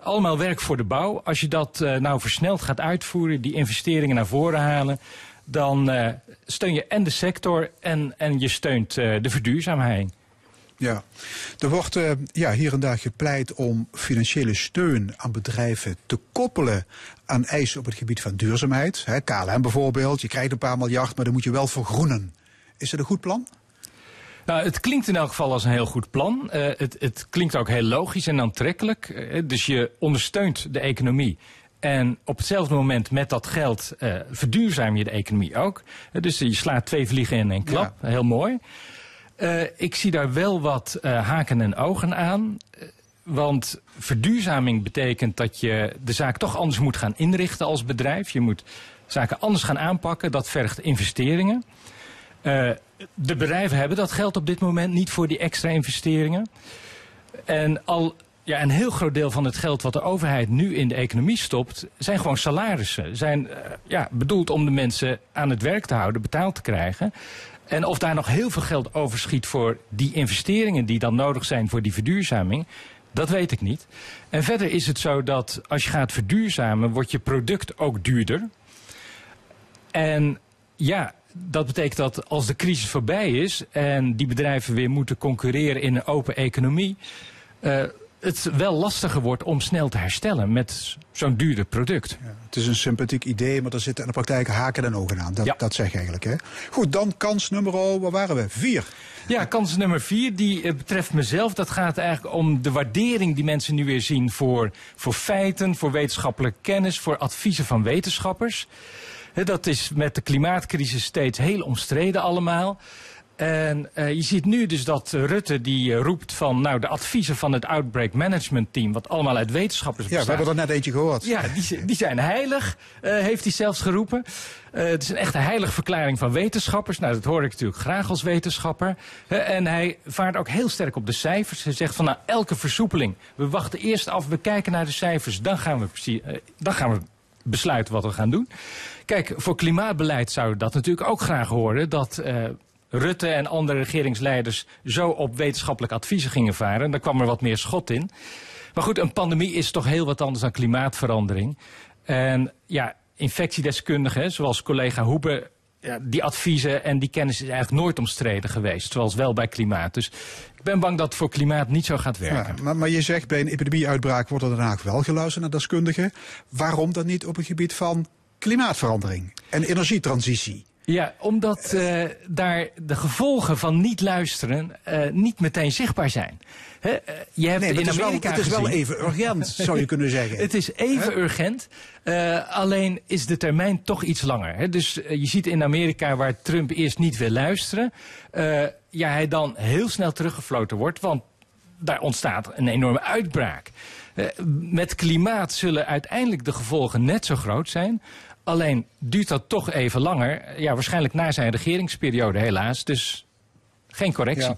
S6: Allemaal werk voor de bouw. Als je dat uh, nou versneld gaat uitvoeren, die investeringen naar voren halen, dan uh, steun je en de sector en, en je steunt uh, de verduurzaamheid.
S2: Ja, er wordt ja, hier en daar gepleit om financiële steun aan bedrijven te koppelen aan eisen op het gebied van duurzaamheid. Hè, KLM bijvoorbeeld, je krijgt een paar miljard, maar dan moet je wel vergroenen. Is dat een goed plan?
S6: Nou, het klinkt in elk geval als een heel goed plan. Uh, het, het, klinkt ook heel logisch en aantrekkelijk. Uh, dus je ondersteunt de economie. En op hetzelfde moment met dat geld uh, verduurzaam je de economie ook. dus je slaat twee vliegen in één klap. Ja. Heel mooi. ik zie daar wel wat haken en ogen aan. Want verduurzaming betekent dat je de zaak toch anders moet gaan inrichten als bedrijf. Je moet zaken anders gaan aanpakken. Dat vergt investeringen. Uh, de bedrijven hebben dat geld op dit moment niet voor die extra investeringen. En al ja, een heel groot deel van het geld wat de overheid nu in de economie stopt, zijn gewoon salarissen. Zijn uh, ja, bedoeld om de mensen aan het werk te houden, betaald te krijgen. En of daar nog heel veel geld overschiet voor die investeringen die dan nodig zijn voor die verduurzaming, dat weet ik niet. En verder is het zo dat als je gaat verduurzamen, wordt je product ook duurder. En ja, dat betekent dat als de crisis voorbij is en die bedrijven weer moeten concurreren in een open economie, uh, het wel lastiger wordt om snel te herstellen met zo'n duurder product.
S2: Ja, het is een sympathiek idee, maar er zitten in de praktijk haken en ogen aan. Dat, ja. dat zeg je eigenlijk. Hè? Goed, dan kans nummer, waar waren we? Vier.
S6: Ja, kans nummer vier, die uh, betreft mezelf. Dat gaat eigenlijk om de waardering die mensen nu weer zien voor, voor feiten, voor wetenschappelijke kennis, voor adviezen van wetenschappers. Dat is met de klimaatcrisis steeds heel omstreden allemaal. En uh, je ziet nu dus dat Rutte die uh, roept van nou de adviezen van het Outbreak Management Team, wat allemaal uit wetenschappers
S2: bestaat. Ja, we hebben er net eentje gehoord.
S6: Ja, die, die zijn heilig, uh, heeft hij zelfs geroepen. het is een echte heilige verklaring van wetenschappers. Nou, dat hoor ik natuurlijk graag als wetenschapper. en hij vaart ook heel sterk op de cijfers. Hij zegt van nou elke versoepeling, we wachten eerst af, we kijken naar de cijfers, dan gaan we, precies, dan gaan we besluiten wat we gaan doen. Kijk, voor klimaatbeleid we dat natuurlijk ook graag horen. Dat uh, Rutte en andere regeringsleiders zo op wetenschappelijk adviezen gingen varen. Daar kwam er wat meer schot in. Maar goed, een pandemie is toch heel wat anders dan klimaatverandering. En ja, infectiedeskundigen, zoals collega Hoebe ja, die adviezen en die kennis is eigenlijk nooit omstreden geweest. Zoals wel bij klimaat. Dus ik ben bang dat voor klimaat niet zo gaat werken.
S2: Ja, maar, maar je zegt bij een epidemieuitbraak wordt er daarna wel geluisterd naar deskundigen. Waarom dan niet op het gebied van klimaatverandering en energietransitie?
S6: Ja, omdat uh, daar de gevolgen van niet luisteren uh, niet meteen zichtbaar zijn. He, uh, je hebt
S2: nee,
S6: in
S2: het
S6: Amerika
S2: is, wel, het is wel even urgent, zou je kunnen zeggen.
S6: Het is even urgent, alleen is de termijn toch iets langer. Dus je ziet in Amerika waar Trump eerst niet wil luisteren, ja, hij dan heel snel teruggefloten wordt, want daar ontstaat een enorme uitbraak. Met klimaat zullen uiteindelijk de gevolgen net zo groot zijn. Alleen duurt dat toch even langer. Ja, waarschijnlijk na zijn regeringsperiode helaas. Dus geen correctie.
S2: Ja.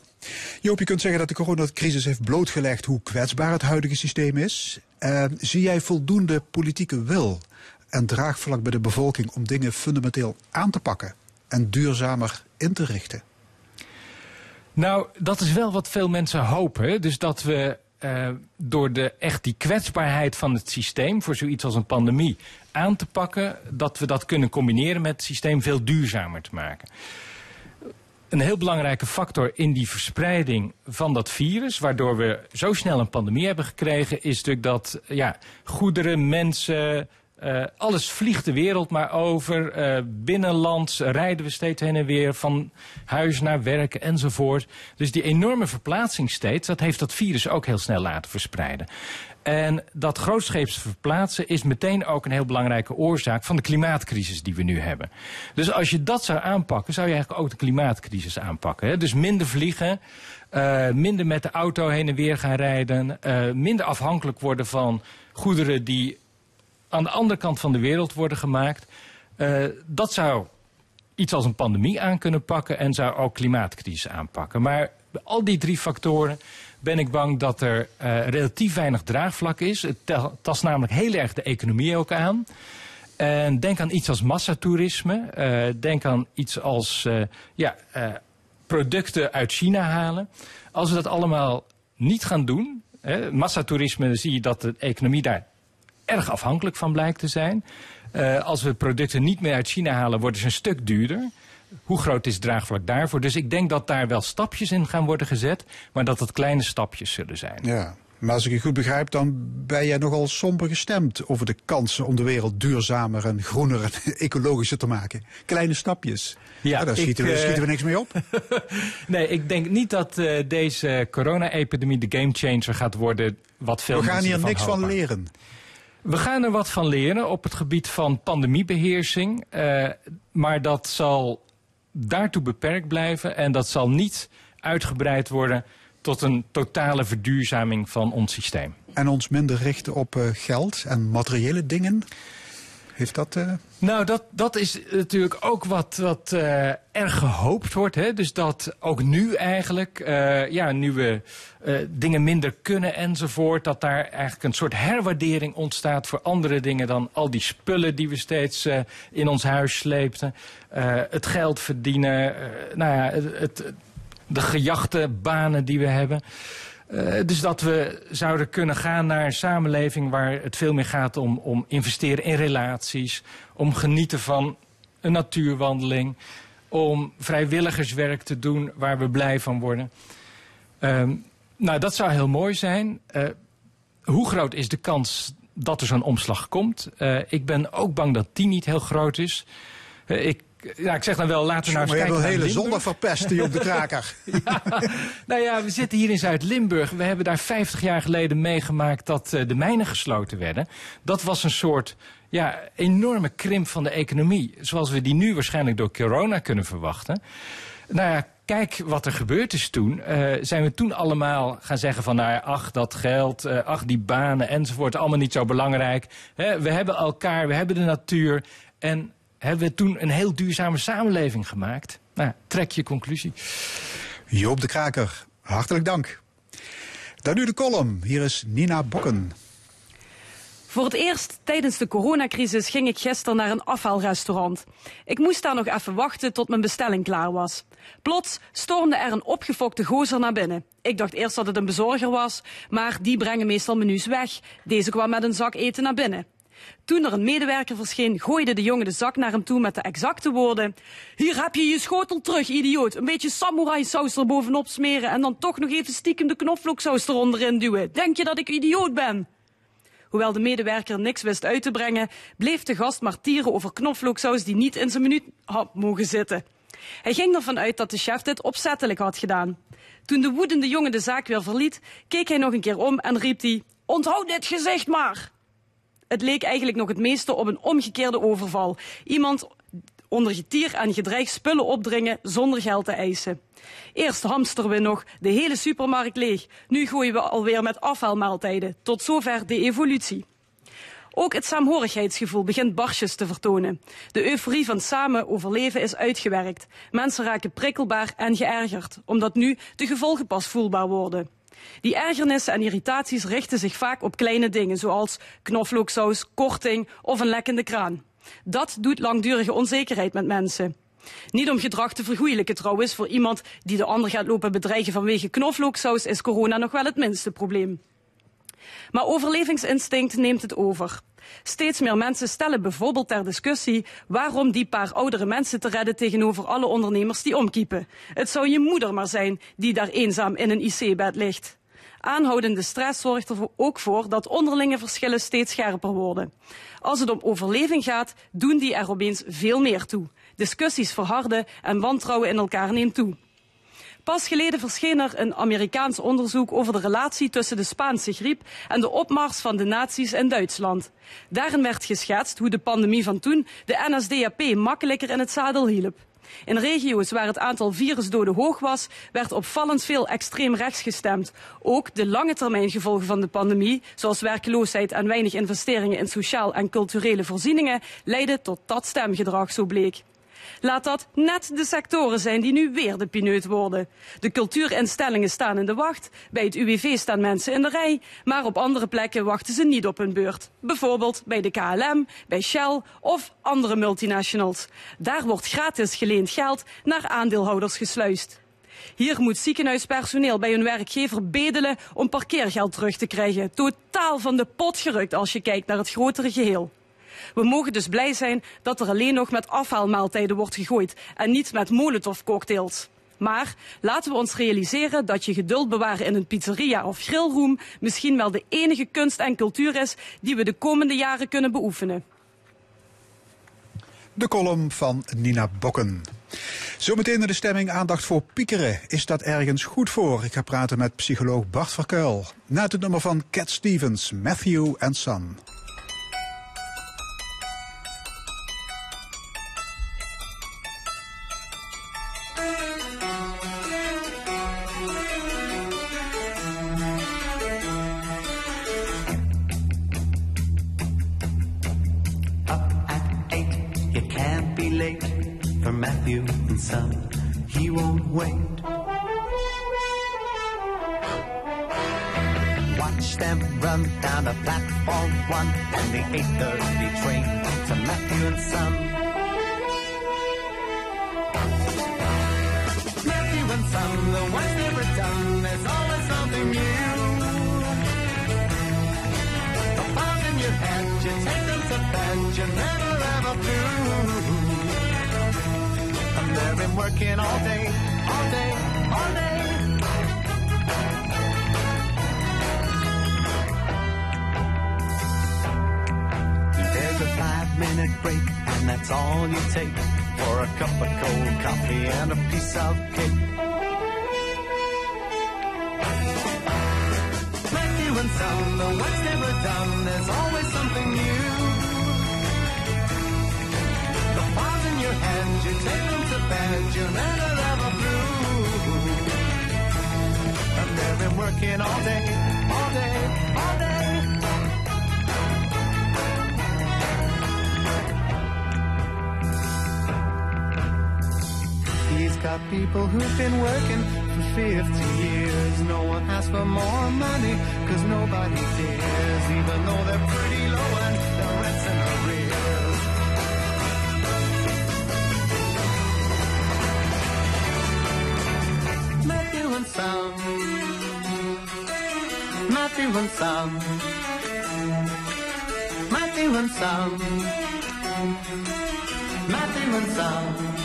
S2: Joop, je kunt zeggen dat de coronacrisis heeft blootgelegd hoe kwetsbaar het huidige systeem is. Uh, zie jij voldoende politieke wil en draagvlak bij de bevolking om dingen fundamenteel aan te pakken en duurzamer in te richten?
S6: Nou, dat is wel wat veel mensen hopen. Dus dat we uh, door de, echt die kwetsbaarheid van het systeem voor zoiets als een pandemie aan te pakken, dat we dat kunnen combineren met het systeem veel duurzamer te maken. Een heel belangrijke factor in die verspreiding van dat virus, waardoor we zo snel een pandemie hebben gekregen, is natuurlijk dat ja, goederen, mensen, uh, alles vliegt de wereld maar over. Uh, binnenlands rijden we steeds heen en weer van huis naar werk enzovoort. Dus die enorme verplaatsing steeds, dat heeft dat virus ook heel snel laten verspreiden. En dat grootscheeps verplaatsen is meteen ook een heel belangrijke oorzaak van de klimaatcrisis die we nu hebben. Dus als je dat zou aanpakken, zou je eigenlijk ook de klimaatcrisis aanpakken. Hè? Dus minder vliegen, uh, minder met de auto heen en weer gaan rijden, minder afhankelijk worden van goederen die aan de andere kant van de wereld worden gemaakt. Uh, dat zou iets als een pandemie aan kunnen pakken en zou ook klimaatcrisis aanpakken. Maar al die drie factoren ben ik bang dat er uh, relatief weinig draagvlak is. Het tast namelijk heel erg de economie ook aan. En denk aan iets als massatoerisme. Uh, denk aan iets als ja, producten uit China halen. Als we dat allemaal niet gaan doen, hè, massatoerisme, zie je dat de economie daar erg afhankelijk van blijkt te zijn. als we producten niet meer uit China halen, worden ze een stuk duurder. Hoe groot is het draagvlak daarvoor? Dus ik denk dat daar wel stapjes in gaan worden gezet, maar dat het kleine stapjes zullen zijn.
S2: Ja, maar als ik je goed begrijp, dan ben jij nogal somber gestemd over de kansen om de wereld duurzamer en groener en ecologischer te maken. Kleine stapjes. Ja, nou, daar schieten, we, schieten we niks mee op.
S6: nee, ik denk niet dat uh, deze corona-epidemie de gamechanger gaat worden. Wat veel
S2: we gaan hier niks van leren.
S6: We gaan er wat van leren op het gebied van pandemiebeheersing. Uh, maar dat zal daartoe beperkt blijven en dat zal niet uitgebreid worden tot een totale verduurzaming van ons systeem.
S2: En ons minder richten op uh, geld en materiële dingen? Dat... Uh...
S6: Nou, dat, dat is natuurlijk ook wat, wat uh, erg gehoopt wordt. Hè? Dus dat ook nu eigenlijk, uh, ja, nu we dingen minder kunnen enzovoort, dat daar eigenlijk een soort herwaardering ontstaat voor andere dingen dan al die spullen die we steeds in ons huis sleepten. het geld verdienen, nou ja, het, de gejachte banen die we hebben. Uh, dus dat we zouden kunnen gaan naar een samenleving waar het veel meer gaat om, om investeren in relaties, om genieten van een natuurwandeling, om vrijwilligerswerk te doen waar we blij van worden. Um, nou, dat zou heel mooi zijn. Uh, hoe groot is de kans dat er zo'n omslag komt? Uh, ik ben ook bang dat die niet heel groot is. ik ja, ik zeg dan wel, laten we nou eens kijken
S2: naar
S6: naar
S2: hele
S6: Limburg.
S2: zondag verpesten je op de kraker.
S6: ja, nou ja, we zitten hier in Zuid-Limburg. We hebben daar 50 jaar geleden meegemaakt dat uh, de mijnen gesloten werden. Dat was een soort ja, enorme krimp van de economie. Zoals we die nu waarschijnlijk door corona kunnen verwachten. Nou ja, kijk wat er gebeurd is toen. Uh, zijn we toen allemaal gaan zeggen van, nou ja, ach, dat geld, uh, ach, die banen enzovoort, allemaal niet zo belangrijk. He, we hebben elkaar, we hebben de natuur en hebben we toen een heel duurzame samenleving gemaakt. Nou, trek je conclusie.
S2: Joop de Kraker, hartelijk dank. Dan nu de column. Hier is Nina Bokken.
S7: Voor het eerst tijdens de coronacrisis ging ik gisteren naar een afhaalrestaurant. Ik moest daar nog even wachten tot mijn bestelling klaar was. Plots stormde er een opgefokte gozer naar binnen. Ik dacht eerst dat het een bezorger was, maar die brengen meestal menus weg. Deze kwam met een zak eten naar binnen. Toen er een medewerker verscheen, gooide de jongen de zak naar hem toe met de exacte woorden: Hier heb je je schotel terug, idioot. Een beetje samurai saus er bovenop smeren en dan toch nog even stiekem de knoflooksaus eronder in duwen. Denk je dat ik idioot ben? Hoewel de medewerker niks wist uit te brengen, bleef de gast maar tieren over knoflooksaus die niet in zijn minuut had mogen zitten. Hij ging ervan uit dat de chef dit opzettelijk had gedaan. Toen de woedende jongen de zaak weer verliet, keek hij nog een keer om en riep hij: Onthoud dit gezicht maar! Het leek eigenlijk nog het meeste op een omgekeerde overval. Iemand onder getier en gedreig spullen opdringen zonder geld te eisen. Eerst hamsteren we nog de hele supermarkt leeg. Nu gooien we alweer met afhaalmaaltijden. Tot zover de evolutie. Ook het saamhorigheidsgevoel begint barstjes te vertonen. De euforie van samen overleven is uitgewerkt. Mensen raken prikkelbaar en geërgerd, omdat nu de gevolgen pas voelbaar worden. Die ergernissen en irritaties richten zich vaak op kleine dingen, zoals knoflooksaus, korting of een lekkende kraan. Dat doet langdurige onzekerheid met mensen. Niet om gedrag te vergoeilijken trouwens, voor iemand die de ander gaat lopen bedreigen vanwege knoflooksaus is corona nog wel het minste probleem. Maar overlevingsinstinct neemt het over. Steeds meer mensen stellen bijvoorbeeld ter discussie waarom die paar oudere mensen te redden tegenover alle ondernemers die omkiepen. Het zou je moeder maar zijn die daar eenzaam in een IC-bed ligt. Aanhoudende stress zorgt er ook voor dat onderlinge verschillen steeds scherper worden. Als het om overleving gaat, doen die er opeens veel meer toe. Discussies verharden en wantrouwen in elkaar neemt toe. Pas geleden verscheen er een Amerikaans onderzoek over de relatie tussen de Spaanse griep en de opmars van de nazi's in Duitsland. Daarin werd geschetst hoe de pandemie van toen de NSDAP makkelijker in het zadel hielp. In regio's waar het aantal virusdoden hoog was, werd opvallend veel extreem rechts gestemd. Ook de lange termijn gevolgen van de pandemie, zoals werkloosheid en weinig investeringen in sociaal en culturele voorzieningen, leidden tot dat stemgedrag, zo bleek. Laat dat net de sectoren zijn die nu weer de pineut worden. De cultuurinstellingen staan in de wacht, bij het UWV staan mensen in de rij, maar op andere plekken wachten ze niet op hun beurt. Bijvoorbeeld bij de KLM, bij Shell of andere multinationals. Daar wordt gratis geleend geld naar aandeelhouders gesluist. Hier moet ziekenhuispersoneel bij hun werkgever bedelen om parkeergeld terug te krijgen. Totaal van de pot gerukt als je kijkt naar het grotere geheel. We mogen dus blij zijn dat er alleen nog met afhaalmaaltijden wordt gegooid en niet met molotovcocktails. Maar laten we ons realiseren dat je geduld bewaren in een pizzeria of grillroom misschien wel de enige kunst en cultuur is die we de komende jaren kunnen beoefenen.
S2: De column van Nina Bokken. Zometeen naar de stemming aandacht voor piekeren. Is dat ergens goed voor? Ik ga praten met psycholoog Bart Verkuil. Na het nummer van Cat Stevens, Matthew and Son.
S8: People who've been working for 50 years. No one asks for more money, cause nobody dares, even though they're pretty low and their rent's in arrears. Matthew and Son. Matthew and Son. Matthew and Son. Matthew and Son.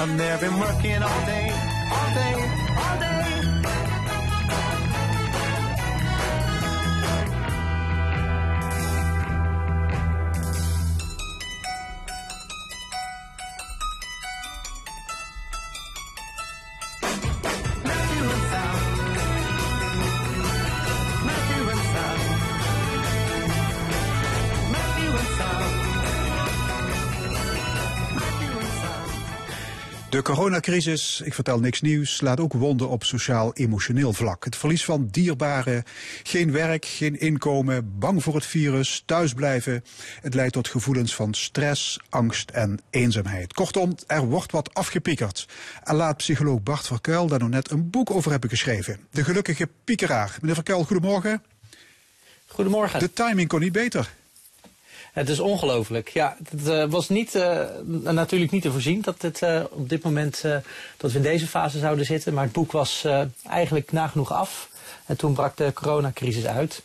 S8: And they've been working all day, all day, all day.
S2: Coronacrisis, ik vertel niks nieuws, laat ook wonden op sociaal-emotioneel vlak. Het verlies van dierbaren, geen werk, geen inkomen, bang voor het virus, thuisblijven. Het leidt tot gevoelens van stress, angst en eenzaamheid. Kortom, er wordt wat afgepiekerd. En laat psycholoog Bart Verkuil daar nog net een boek over hebben geschreven. De gelukkige piekeraar. Meneer Verkuil, goedemorgen.
S9: Goedemorgen.
S2: De timing kon niet beter.
S9: Het is ongelooflijk. Ja, het eh, was niet, eh, natuurlijk niet te voorzien dat het eh, op dit moment dat we in deze fase zouden zitten. Maar het boek was eigenlijk nagenoeg af. En toen brak de coronacrisis uit.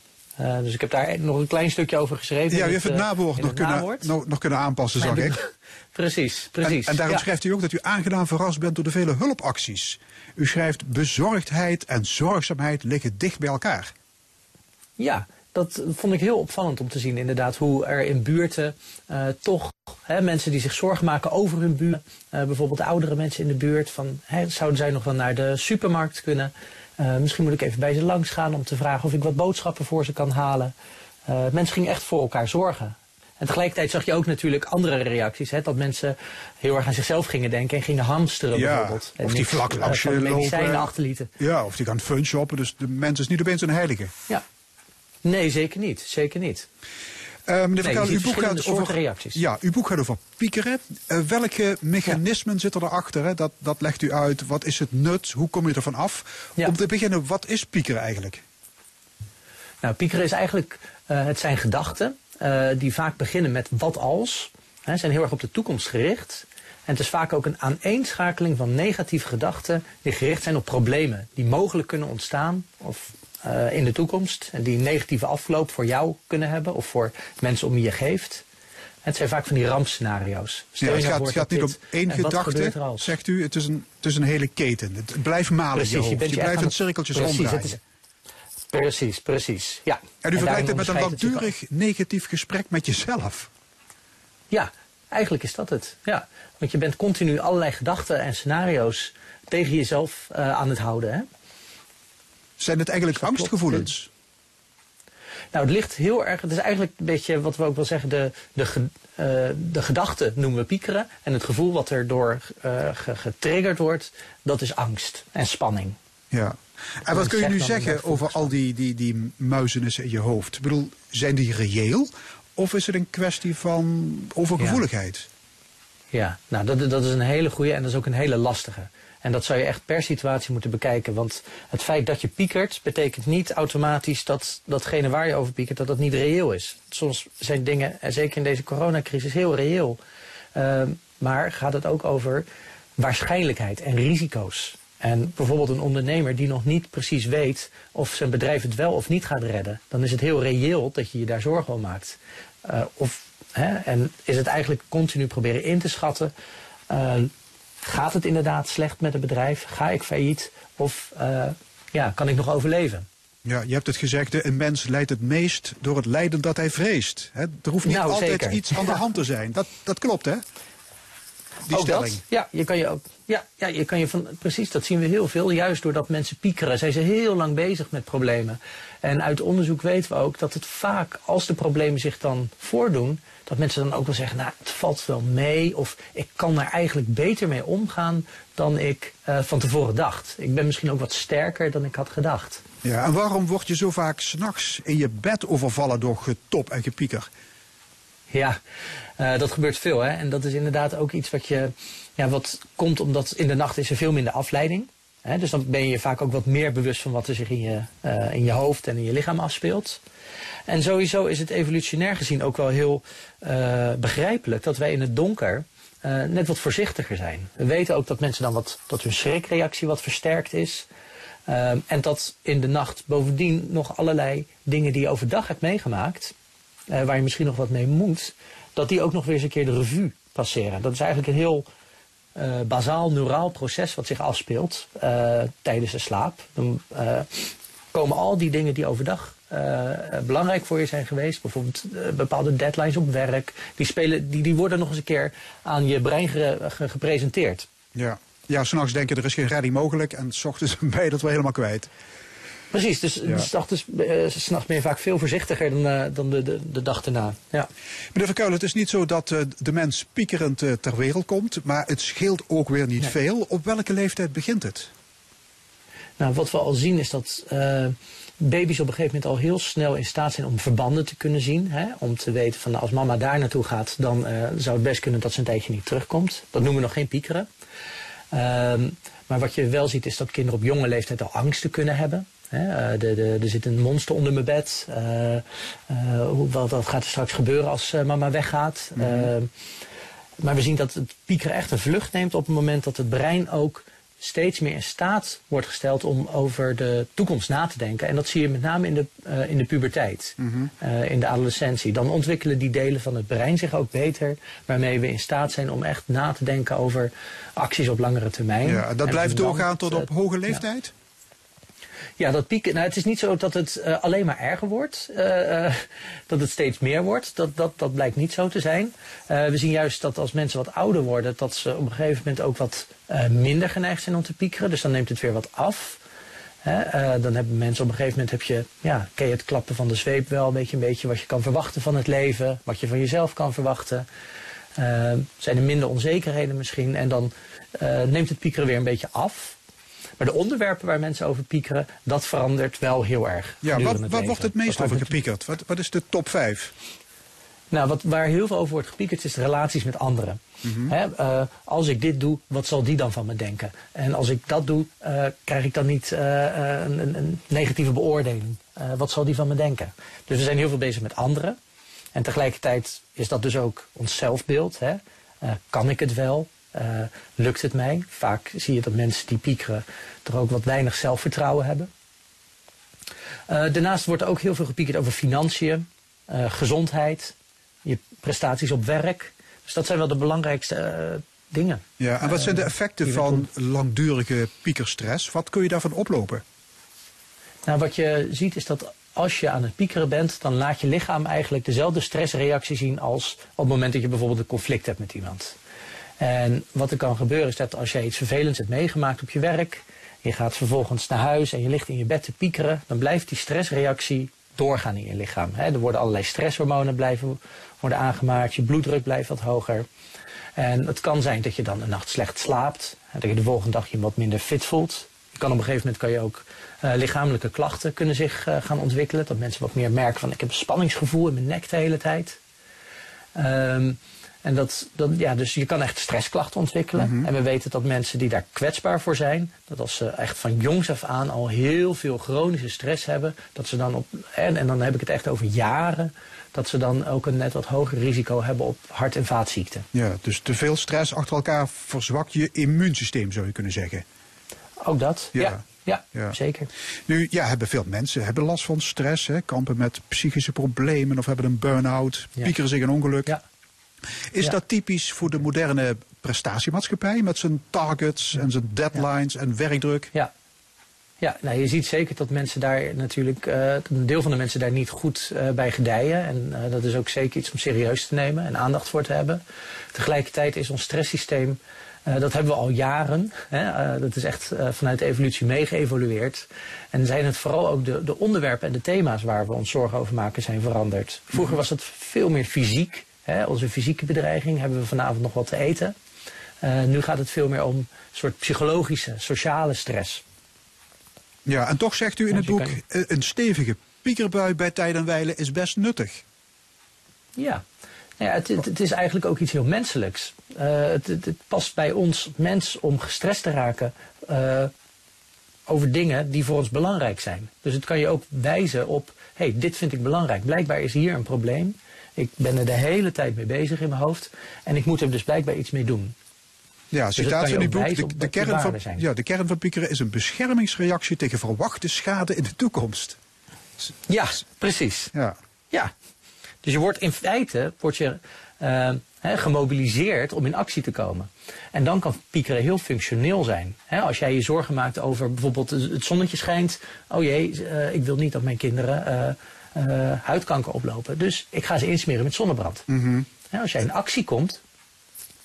S9: Dus ik heb daar nog een klein stukje over geschreven.
S2: Ja, u heeft het nawoord nog kunnen,
S9: nawoord.
S2: nog, nog kunnen aanpassen, zag ik.
S9: precies,
S2: En,
S9: precies.
S2: en daarom
S9: ja.
S2: schrijft u ook dat u aangedaan verrast bent door de vele hulpacties. U schrijft bezorgdheid en zorgzaamheid liggen dicht bij elkaar.
S9: Ja, dat vond ik heel opvallend om te zien inderdaad. Hoe er in buurten eh, toch hè, mensen die zich zorgen maken over hun buurt. eh, bijvoorbeeld oudere mensen in de buurt. Van, hè, zouden zij nog wel naar de supermarkt kunnen? Eh, misschien moet ik even bij ze langs gaan om te vragen of ik wat boodschappen voor ze kan halen. Mensen gingen echt voor elkaar zorgen. En tegelijkertijd zag je ook natuurlijk andere reacties. Hè, dat mensen heel erg aan zichzelf gingen denken en gingen hamsteren
S2: Ja,
S9: bijvoorbeeld. En
S2: of die vlak langs je
S9: medicijnen
S2: lopen.
S9: achterlieten.
S2: Ja, of die gaan fun shoppen. Dus de mens is niet opeens een heilige.
S9: Ja. Nee, zeker niet. Zeker niet.
S2: Eh, meneer Verkuil,
S9: ziet
S2: uw boek gaat over
S9: reacties.
S2: Ja, uw boek gaat over piekeren. Eh, welke mechanismen zitten erachter? Hè? Dat, dat legt u uit. Wat is het nut? Hoe kom je ervan af?
S9: Ja.
S2: Om te beginnen, wat is piekeren eigenlijk?
S9: Nou, piekeren is eigenlijk, eh, het zijn gedachten die vaak beginnen met wat als. Hè, zijn heel erg op de toekomst gericht. En het is vaak ook een aaneenschakeling van negatieve gedachten die gericht zijn op problemen die mogelijk kunnen ontstaan of eh, in de toekomst. En die een negatieve afloop voor jou kunnen hebben of voor mensen om wie je geeft. Het zijn vaak van die rampscenario's. Stel
S2: Ja,
S9: je
S2: het
S9: nou
S2: gaat, gaat niet om één gedachte, zegt u. Het is, een, het is een hele keten. Het blijft malen in je. Je,
S9: bent echt
S2: blijft in cirkeltjes
S9: precies,
S2: ronddraaien.
S9: Precies, precies. Ja.
S2: En u vergelijkt het met een langdurig negatief gesprek met jezelf.
S9: Ja, eigenlijk is dat het. Ja. Want je bent continu allerlei gedachten en scenario's tegen jezelf eh, aan het houden. Hè?
S2: Zijn het eigenlijk
S9: klopt.
S2: angstgevoelens?
S9: Nou, het ligt heel erg. Het is eigenlijk een beetje wat we ook wel zeggen. De, de, eh, de gedachte noemen we piekeren. En het gevoel wat er door eh, ge- getriggerd wordt, dat is angst en spanning.
S2: Ja. En wat kun je nu zeggen over al die, die, die muizenissen in je hoofd? Ik bedoel, zijn die reëel? Of is het een kwestie van overgevoeligheid?
S9: Ja, nou dat, dat is een hele goede en dat is ook een hele lastige. En dat zou je echt per situatie moeten bekijken. Want het feit dat je piekert, betekent niet automatisch dat datgene waar je over piekert, dat dat niet reëel is. Soms zijn dingen, en zeker in deze coronacrisis, heel reëel. Ehm, maar gaat het ook over waarschijnlijkheid en risico's. En bijvoorbeeld een ondernemer die nog niet precies weet of zijn bedrijf het wel of niet gaat redden. Dan is het heel reëel dat je je daar zorgen om maakt. Eh, of, hè, en is het eigenlijk continu proberen in te schatten. eh, gaat het inderdaad slecht met het bedrijf? Ga ik failliet? Of eh, ja, kan ik nog overleven?
S2: Ja, je hebt het gezegd, een mens lijdt het meest door het lijden dat hij vreest. Hè, er hoeft niet
S9: Nou,
S2: altijd
S9: zeker.
S2: iets aan de hand te zijn. Dat, dat klopt, hè? Die
S9: Ook
S2: stelling.
S9: dat? Ja, je kan je ook. Ja, ja, je kan je van. Precies, dat zien we heel veel. Juist doordat mensen piekeren, zijn ze heel lang bezig met problemen. En uit onderzoek weten we ook dat het vaak, als de problemen zich dan voordoen, dat mensen dan ook wel zeggen: Nou, het valt wel mee. Of ik kan er eigenlijk beter mee omgaan dan ik eh, van tevoren dacht. Ik ben misschien ook wat sterker dan ik had gedacht.
S2: Ja, en waarom word je zo vaak s'nachts in je bed overvallen door getop en gepieker?
S9: Ja, eh, dat gebeurt veel. Hè? En dat is inderdaad ook iets wat, je, ja, wat komt omdat in de nacht is er veel minder afleiding. Dus dan ben je je vaak ook wat meer bewust van wat er zich in je, eh, in je hoofd en in je lichaam afspeelt. En sowieso is het evolutionair gezien ook wel heel eh, begrijpelijk dat wij in het donker eh, net wat voorzichtiger zijn. We weten ook dat mensen dan wat, dat hun schrikreactie wat versterkt is. En dat in de nacht bovendien nog allerlei dingen die je overdag hebt meegemaakt, waar je misschien nog wat mee moet, dat die ook nog weer eens een keer de revue passeren. Dat is eigenlijk een heel eh, bazaal neuraal proces wat zich afspeelt eh, tijdens de slaap. Dan eh, komen al die dingen die overdag belangrijk voor je zijn geweest, bijvoorbeeld bepaalde deadlines op werk, die, spelen, die, die worden nog eens een keer aan je brein ge- ge- gepresenteerd.
S2: Ja, ja s'nachts denken er is geen redding mogelijk en s ochtends ben je dat wel helemaal kwijt.
S9: Precies, dus,
S2: Ja.
S9: dus, 's ochtends, eh, 's s'nachts ben je vaak veel voorzichtiger dan, eh, dan de, de, de dag erna. Ja.
S2: Meneer Verkuilen, het is niet zo dat eh, de mens piekerend ter wereld komt, maar het scheelt ook weer niet
S9: Nee.
S2: veel. Op welke leeftijd begint het?
S9: Nou, wat we al zien is dat baby's op een gegeven moment al heel snel in staat zijn om verbanden te kunnen zien. Hè? Om te weten van nou, als mama daar naartoe gaat, dan zou het best kunnen dat ze een tijdje niet terugkomt. Dat noemen we nog geen piekeren. Ehm, maar wat je wel ziet is dat kinderen op jonge leeftijd al angsten kunnen hebben. Hè? Eh, de, de, er zit een monster onder mijn bed. Eh, eh, wat, wat gaat er straks gebeuren als mama weggaat? Ehm, maar we zien dat het piekeren echt een vlucht neemt op het moment dat het brein ook steeds meer in staat wordt gesteld om over de toekomst na te denken. En dat zie je met name in de, eh, in de puberteit, eh, in de adolescentie. Dan ontwikkelen die delen van het brein zich ook beter, waarmee we in staat zijn om echt na te denken over acties op langere termijn.
S2: Ja, dat
S9: En
S2: blijft doorgaan tot op hoge leeftijd?
S9: Ja, dat pieken. Nou, het is niet zo dat het eh, alleen maar erger wordt. eh, eh, dat het steeds meer wordt. Dat, dat, dat blijkt niet zo te zijn. We zien juist dat als mensen wat ouder worden, dat ze op een gegeven moment ook wat minder geneigd zijn om te piekeren. Dus dan neemt het weer wat af. Hè, eh, dan hebben mensen op een gegeven moment heb je, ja, ken je het klappen van de zweep wel, weet je een beetje wat je kan verwachten van het leven, wat je van jezelf kan verwachten. Zijn er minder onzekerheden misschien en dan neemt het piekeren weer een beetje af. Maar de onderwerpen waar mensen over piekeren, dat verandert wel heel erg.
S2: Ja, wat,
S9: leven.
S2: wordt het meest over gepiekerd? Wat, wat is de top 5?
S9: nou, wat, waar heel veel over wordt gepiekerd is de relaties met anderen.
S2: Mhm.
S9: Eh, als ik dit doe, wat zal die dan van me denken? En als ik dat doe, eh, krijg ik dan niet eh, een, een, een negatieve beoordeling? Wat zal die van me denken? Dus we zijn heel veel bezig met anderen. En tegelijkertijd is dat dus ook ons zelfbeeld. Hè? Kan ik het wel? Eh, lukt het mij? Vaak zie je dat mensen die piekeren er ook wat weinig zelfvertrouwen hebben. Eh, daarnaast wordt er ook heel veel gepiekerd over financiën, eh, gezondheid, je prestaties op werk. Dus dat zijn wel de belangrijkste dingen.
S2: Ja, en wat zijn de effecten van langdurige piekerstress? Wat kun je daarvan oplopen?
S9: Nou, wat je ziet is dat als je aan het piekeren bent, dan laat je lichaam eigenlijk dezelfde stressreactie zien als op het moment dat je bijvoorbeeld een conflict hebt met iemand. En wat er kan gebeuren is dat als jij iets vervelends hebt meegemaakt op je werk, je gaat vervolgens naar huis en je ligt in je bed te piekeren, dan blijft die stressreactie doorgaan in je lichaam. Er worden allerlei stresshormonen blijven worden aangemaakt, je bloeddruk blijft wat hoger. En het kan zijn dat je dan een nacht slecht slaapt, dat je de volgende dag je wat minder fit voelt. Je kan op een gegeven moment kan je ook eh, lichamelijke klachten kunnen zich eh, gaan ontwikkelen. Dat mensen wat meer merken van ik heb een spanningsgevoel in mijn nek de hele tijd. Ehm, en dat, dat, ja, dus je kan echt stressklachten ontwikkelen. En we weten dat mensen die daar kwetsbaar voor zijn, dat als ze echt van jongs af aan al heel veel chronische stress hebben, dat ze dan op, en, en dan heb ik het echt over jaren, dat ze dan ook een net wat hoger risico hebben op hart- en vaatziekten.
S2: Ja, dus te veel stress achter elkaar verzwakt je immuunsysteem, zou je kunnen zeggen.
S9: Ook dat?
S2: Ja.
S9: Ja, ja,
S2: Ja.
S9: zeker.
S2: Nu, ja, hebben veel mensen hebben last van stress, hè, kampen met psychische problemen of hebben een burn-out,
S9: Ja.
S2: piekeren zich een ongeluk.
S9: Ja.
S2: Is
S9: Ja.
S2: dat typisch voor de moderne prestatiemaatschappij met zijn targets en zijn deadlines en werkdruk?
S9: Ja. Ja, nou, je ziet zeker dat mensen daar natuurlijk, eh, een deel van de mensen daar niet goed eh, bij gedijen. En eh, dat is ook zeker iets om serieus te nemen en aandacht voor te hebben. Tegelijkertijd is ons stresssysteem, dat hebben we al jaren. Hè, dat is echt vanuit de evolutie meegeëvolueerd. En zijn het vooral ook de, de onderwerpen en de thema's waar we ons zorgen over maken zijn veranderd. Vroeger was het veel meer fysiek. Hè, onze fysieke bedreiging, hebben we vanavond nog wat te eten. Eh, nu gaat het veel meer om een soort psychologische, sociale stress.
S2: Ja, en toch zegt u in het
S9: je
S2: boek, eh, een stevige piekerbui bij tijd en wijle is best nuttig.
S9: Ja, nou ja het, het, het is eigenlijk ook iets heel menselijks. Eh, het, past bij ons mens om gestrest te raken over dingen die voor ons belangrijk zijn. Dus het kan je ook wijzen op, hey, dit vind ik belangrijk. Blijkbaar is hier een probleem. Ik ben er de hele tijd mee bezig in mijn hoofd. En ik moet er dus blijkbaar iets mee doen.
S2: Ja,
S9: dat
S2: citaat uw
S9: ook
S2: boek. De, kern van,
S9: zijn.
S2: ja, de kern van piekeren is een beschermingsreactie tegen verwachte schade in de toekomst.
S9: Ja, precies.
S2: Ja.
S9: Ja. Dus je wordt in feite word je, eh, gemobiliseerd om in actie te komen. En dan kan piekeren heel functioneel zijn. Als jij je zorgen maakt over bijvoorbeeld het zonnetje schijnt. Oh jee, eh, ik wil niet dat mijn kinderen eh, huidkanker oplopen. Dus ik ga ze insmeren met zonnebrand. Hè, als jij in actie komt,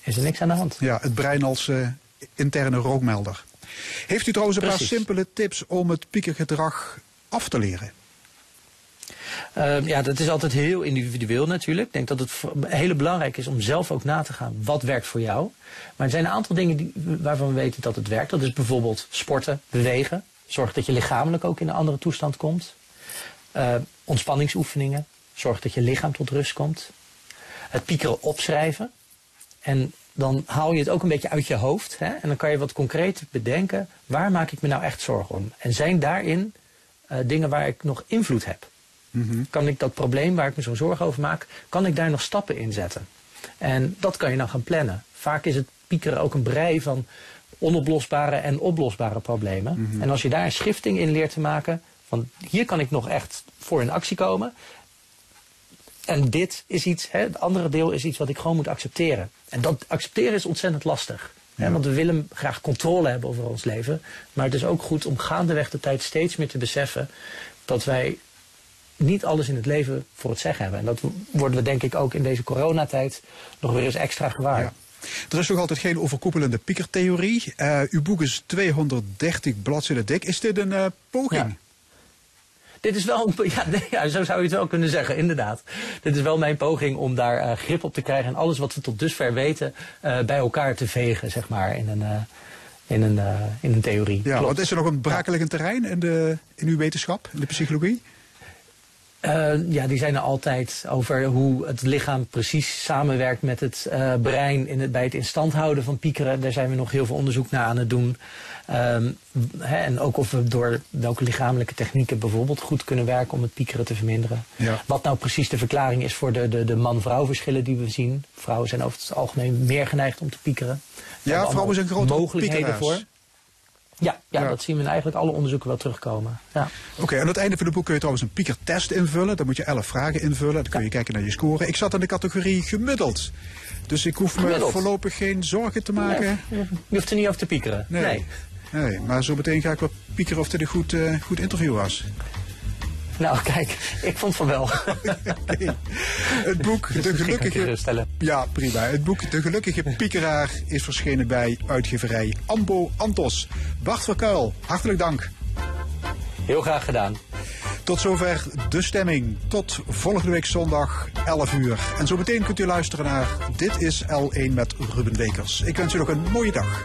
S9: is er niks aan de hand.
S2: Ja, het brein als eh, interne rookmelder. Heeft u trouwens een paar simpele tips om het piekergedrag af te leren?
S9: Uh, ja, dat is altijd heel individueel natuurlijk. Ik denk dat het heel belangrijk is om zelf ook na te gaan wat werkt voor jou. Maar er zijn een aantal dingen die, waarvan we weten dat het werkt. Dat is bijvoorbeeld sporten, bewegen. Zorg dat je lichamelijk ook in een andere toestand komt. Uh, ontspanningsoefeningen. Zorg dat je lichaam tot rust komt. Het piekeren opschrijven. En dan haal je het ook een beetje uit je hoofd. Hè? En dan kan je wat concreet bedenken. Waar maak ik me nou echt zorgen om? En zijn daarin eh, dingen waar ik nog invloed heb? Kan ik dat probleem waar ik me zo zorgen over maak, kan ik daar nog stappen in zetten? En dat kan je dan gaan plannen. Vaak is het piekeren ook een brei van onoplosbare en oplosbare problemen. En als je daar een schifting in leert te maken, hier kan ik nog echt voor in actie komen. En dit is iets, hè, het andere deel is iets wat ik gewoon moet accepteren. En dat accepteren is ontzettend lastig. Hè, want we willen graag controle hebben over ons leven. Maar het is ook goed om gaandeweg de tijd steeds meer te beseffen dat wij niet alles in het leven voor het zeggen hebben. En dat worden we denk ik ook in deze coronatijd nog weer eens extra gewaar.
S2: Ja. Er is nog altijd geen overkoepelende piekertheorie. Eh, uw boek is 230 bladzijden dik. Is dit een eh, poging?
S9: Ja. Dit is wel, een- ja, nee, ja, zo zou je het wel kunnen zeggen, inderdaad. Dit is wel mijn poging om daar eh, grip op te krijgen en alles wat we tot dusver weten eh, bij elkaar te vegen, zeg maar, in een, eh, in een, in een theorie.
S2: Ja,
S9: Klopt.
S2: want is er nog een brakelijkend terrein in, de, in uw wetenschap, in de psychologie?
S9: Eh, ja, die zijn er altijd over hoe het lichaam precies samenwerkt met het eh, brein in het, bij het in stand houden van piekeren. Daar zijn we nog heel veel onderzoek naar aan het doen. Ehm, hè, en ook of we door welke lichamelijke technieken bijvoorbeeld goed kunnen werken om het piekeren te verminderen.
S2: Ja.
S9: Wat nou precies de verklaring is voor de, de, de man-vrouw verschillen die we zien. Vrouwen zijn over het algemeen meer geneigd om te piekeren.
S2: Ja, vrouwen zijn grote
S9: mogelijkheden
S2: piekeraars.
S9: voor. Ja, ja,
S2: Ja.
S9: dat zien we in eigenlijk alle onderzoeken wel terugkomen. Ja.
S2: Oké, aan het einde van het boek kun je trouwens een piekertest invullen. Dan moet je 11 vragen invullen. Dan kun je kijken naar je score. Ik zat in de categorie gemiddeld. Dus ik hoef me voorlopig geen zorgen te maken.
S9: Je hoeft er niet over te piekeren. nee.
S2: Nee, maar zo meteen ga ik wel piekeren of dit een goed, eh, goed interview was.
S9: Nou, kijk, ik vond van wel.
S2: Het boek
S9: Dus
S2: De Gelukkige... Ja, prima. Het boek De Gelukkige Piekeraar is verschenen bij uitgeverij Ambo Antos. Bart Verkuil, hartelijk dank.
S9: Heel graag gedaan.
S2: Tot zover de stemming. Tot volgende week zondag 11 uur. En zo meteen kunt u luisteren naar Dit is L1 met Ruben Wekers. Ik wens u nog een mooie dag.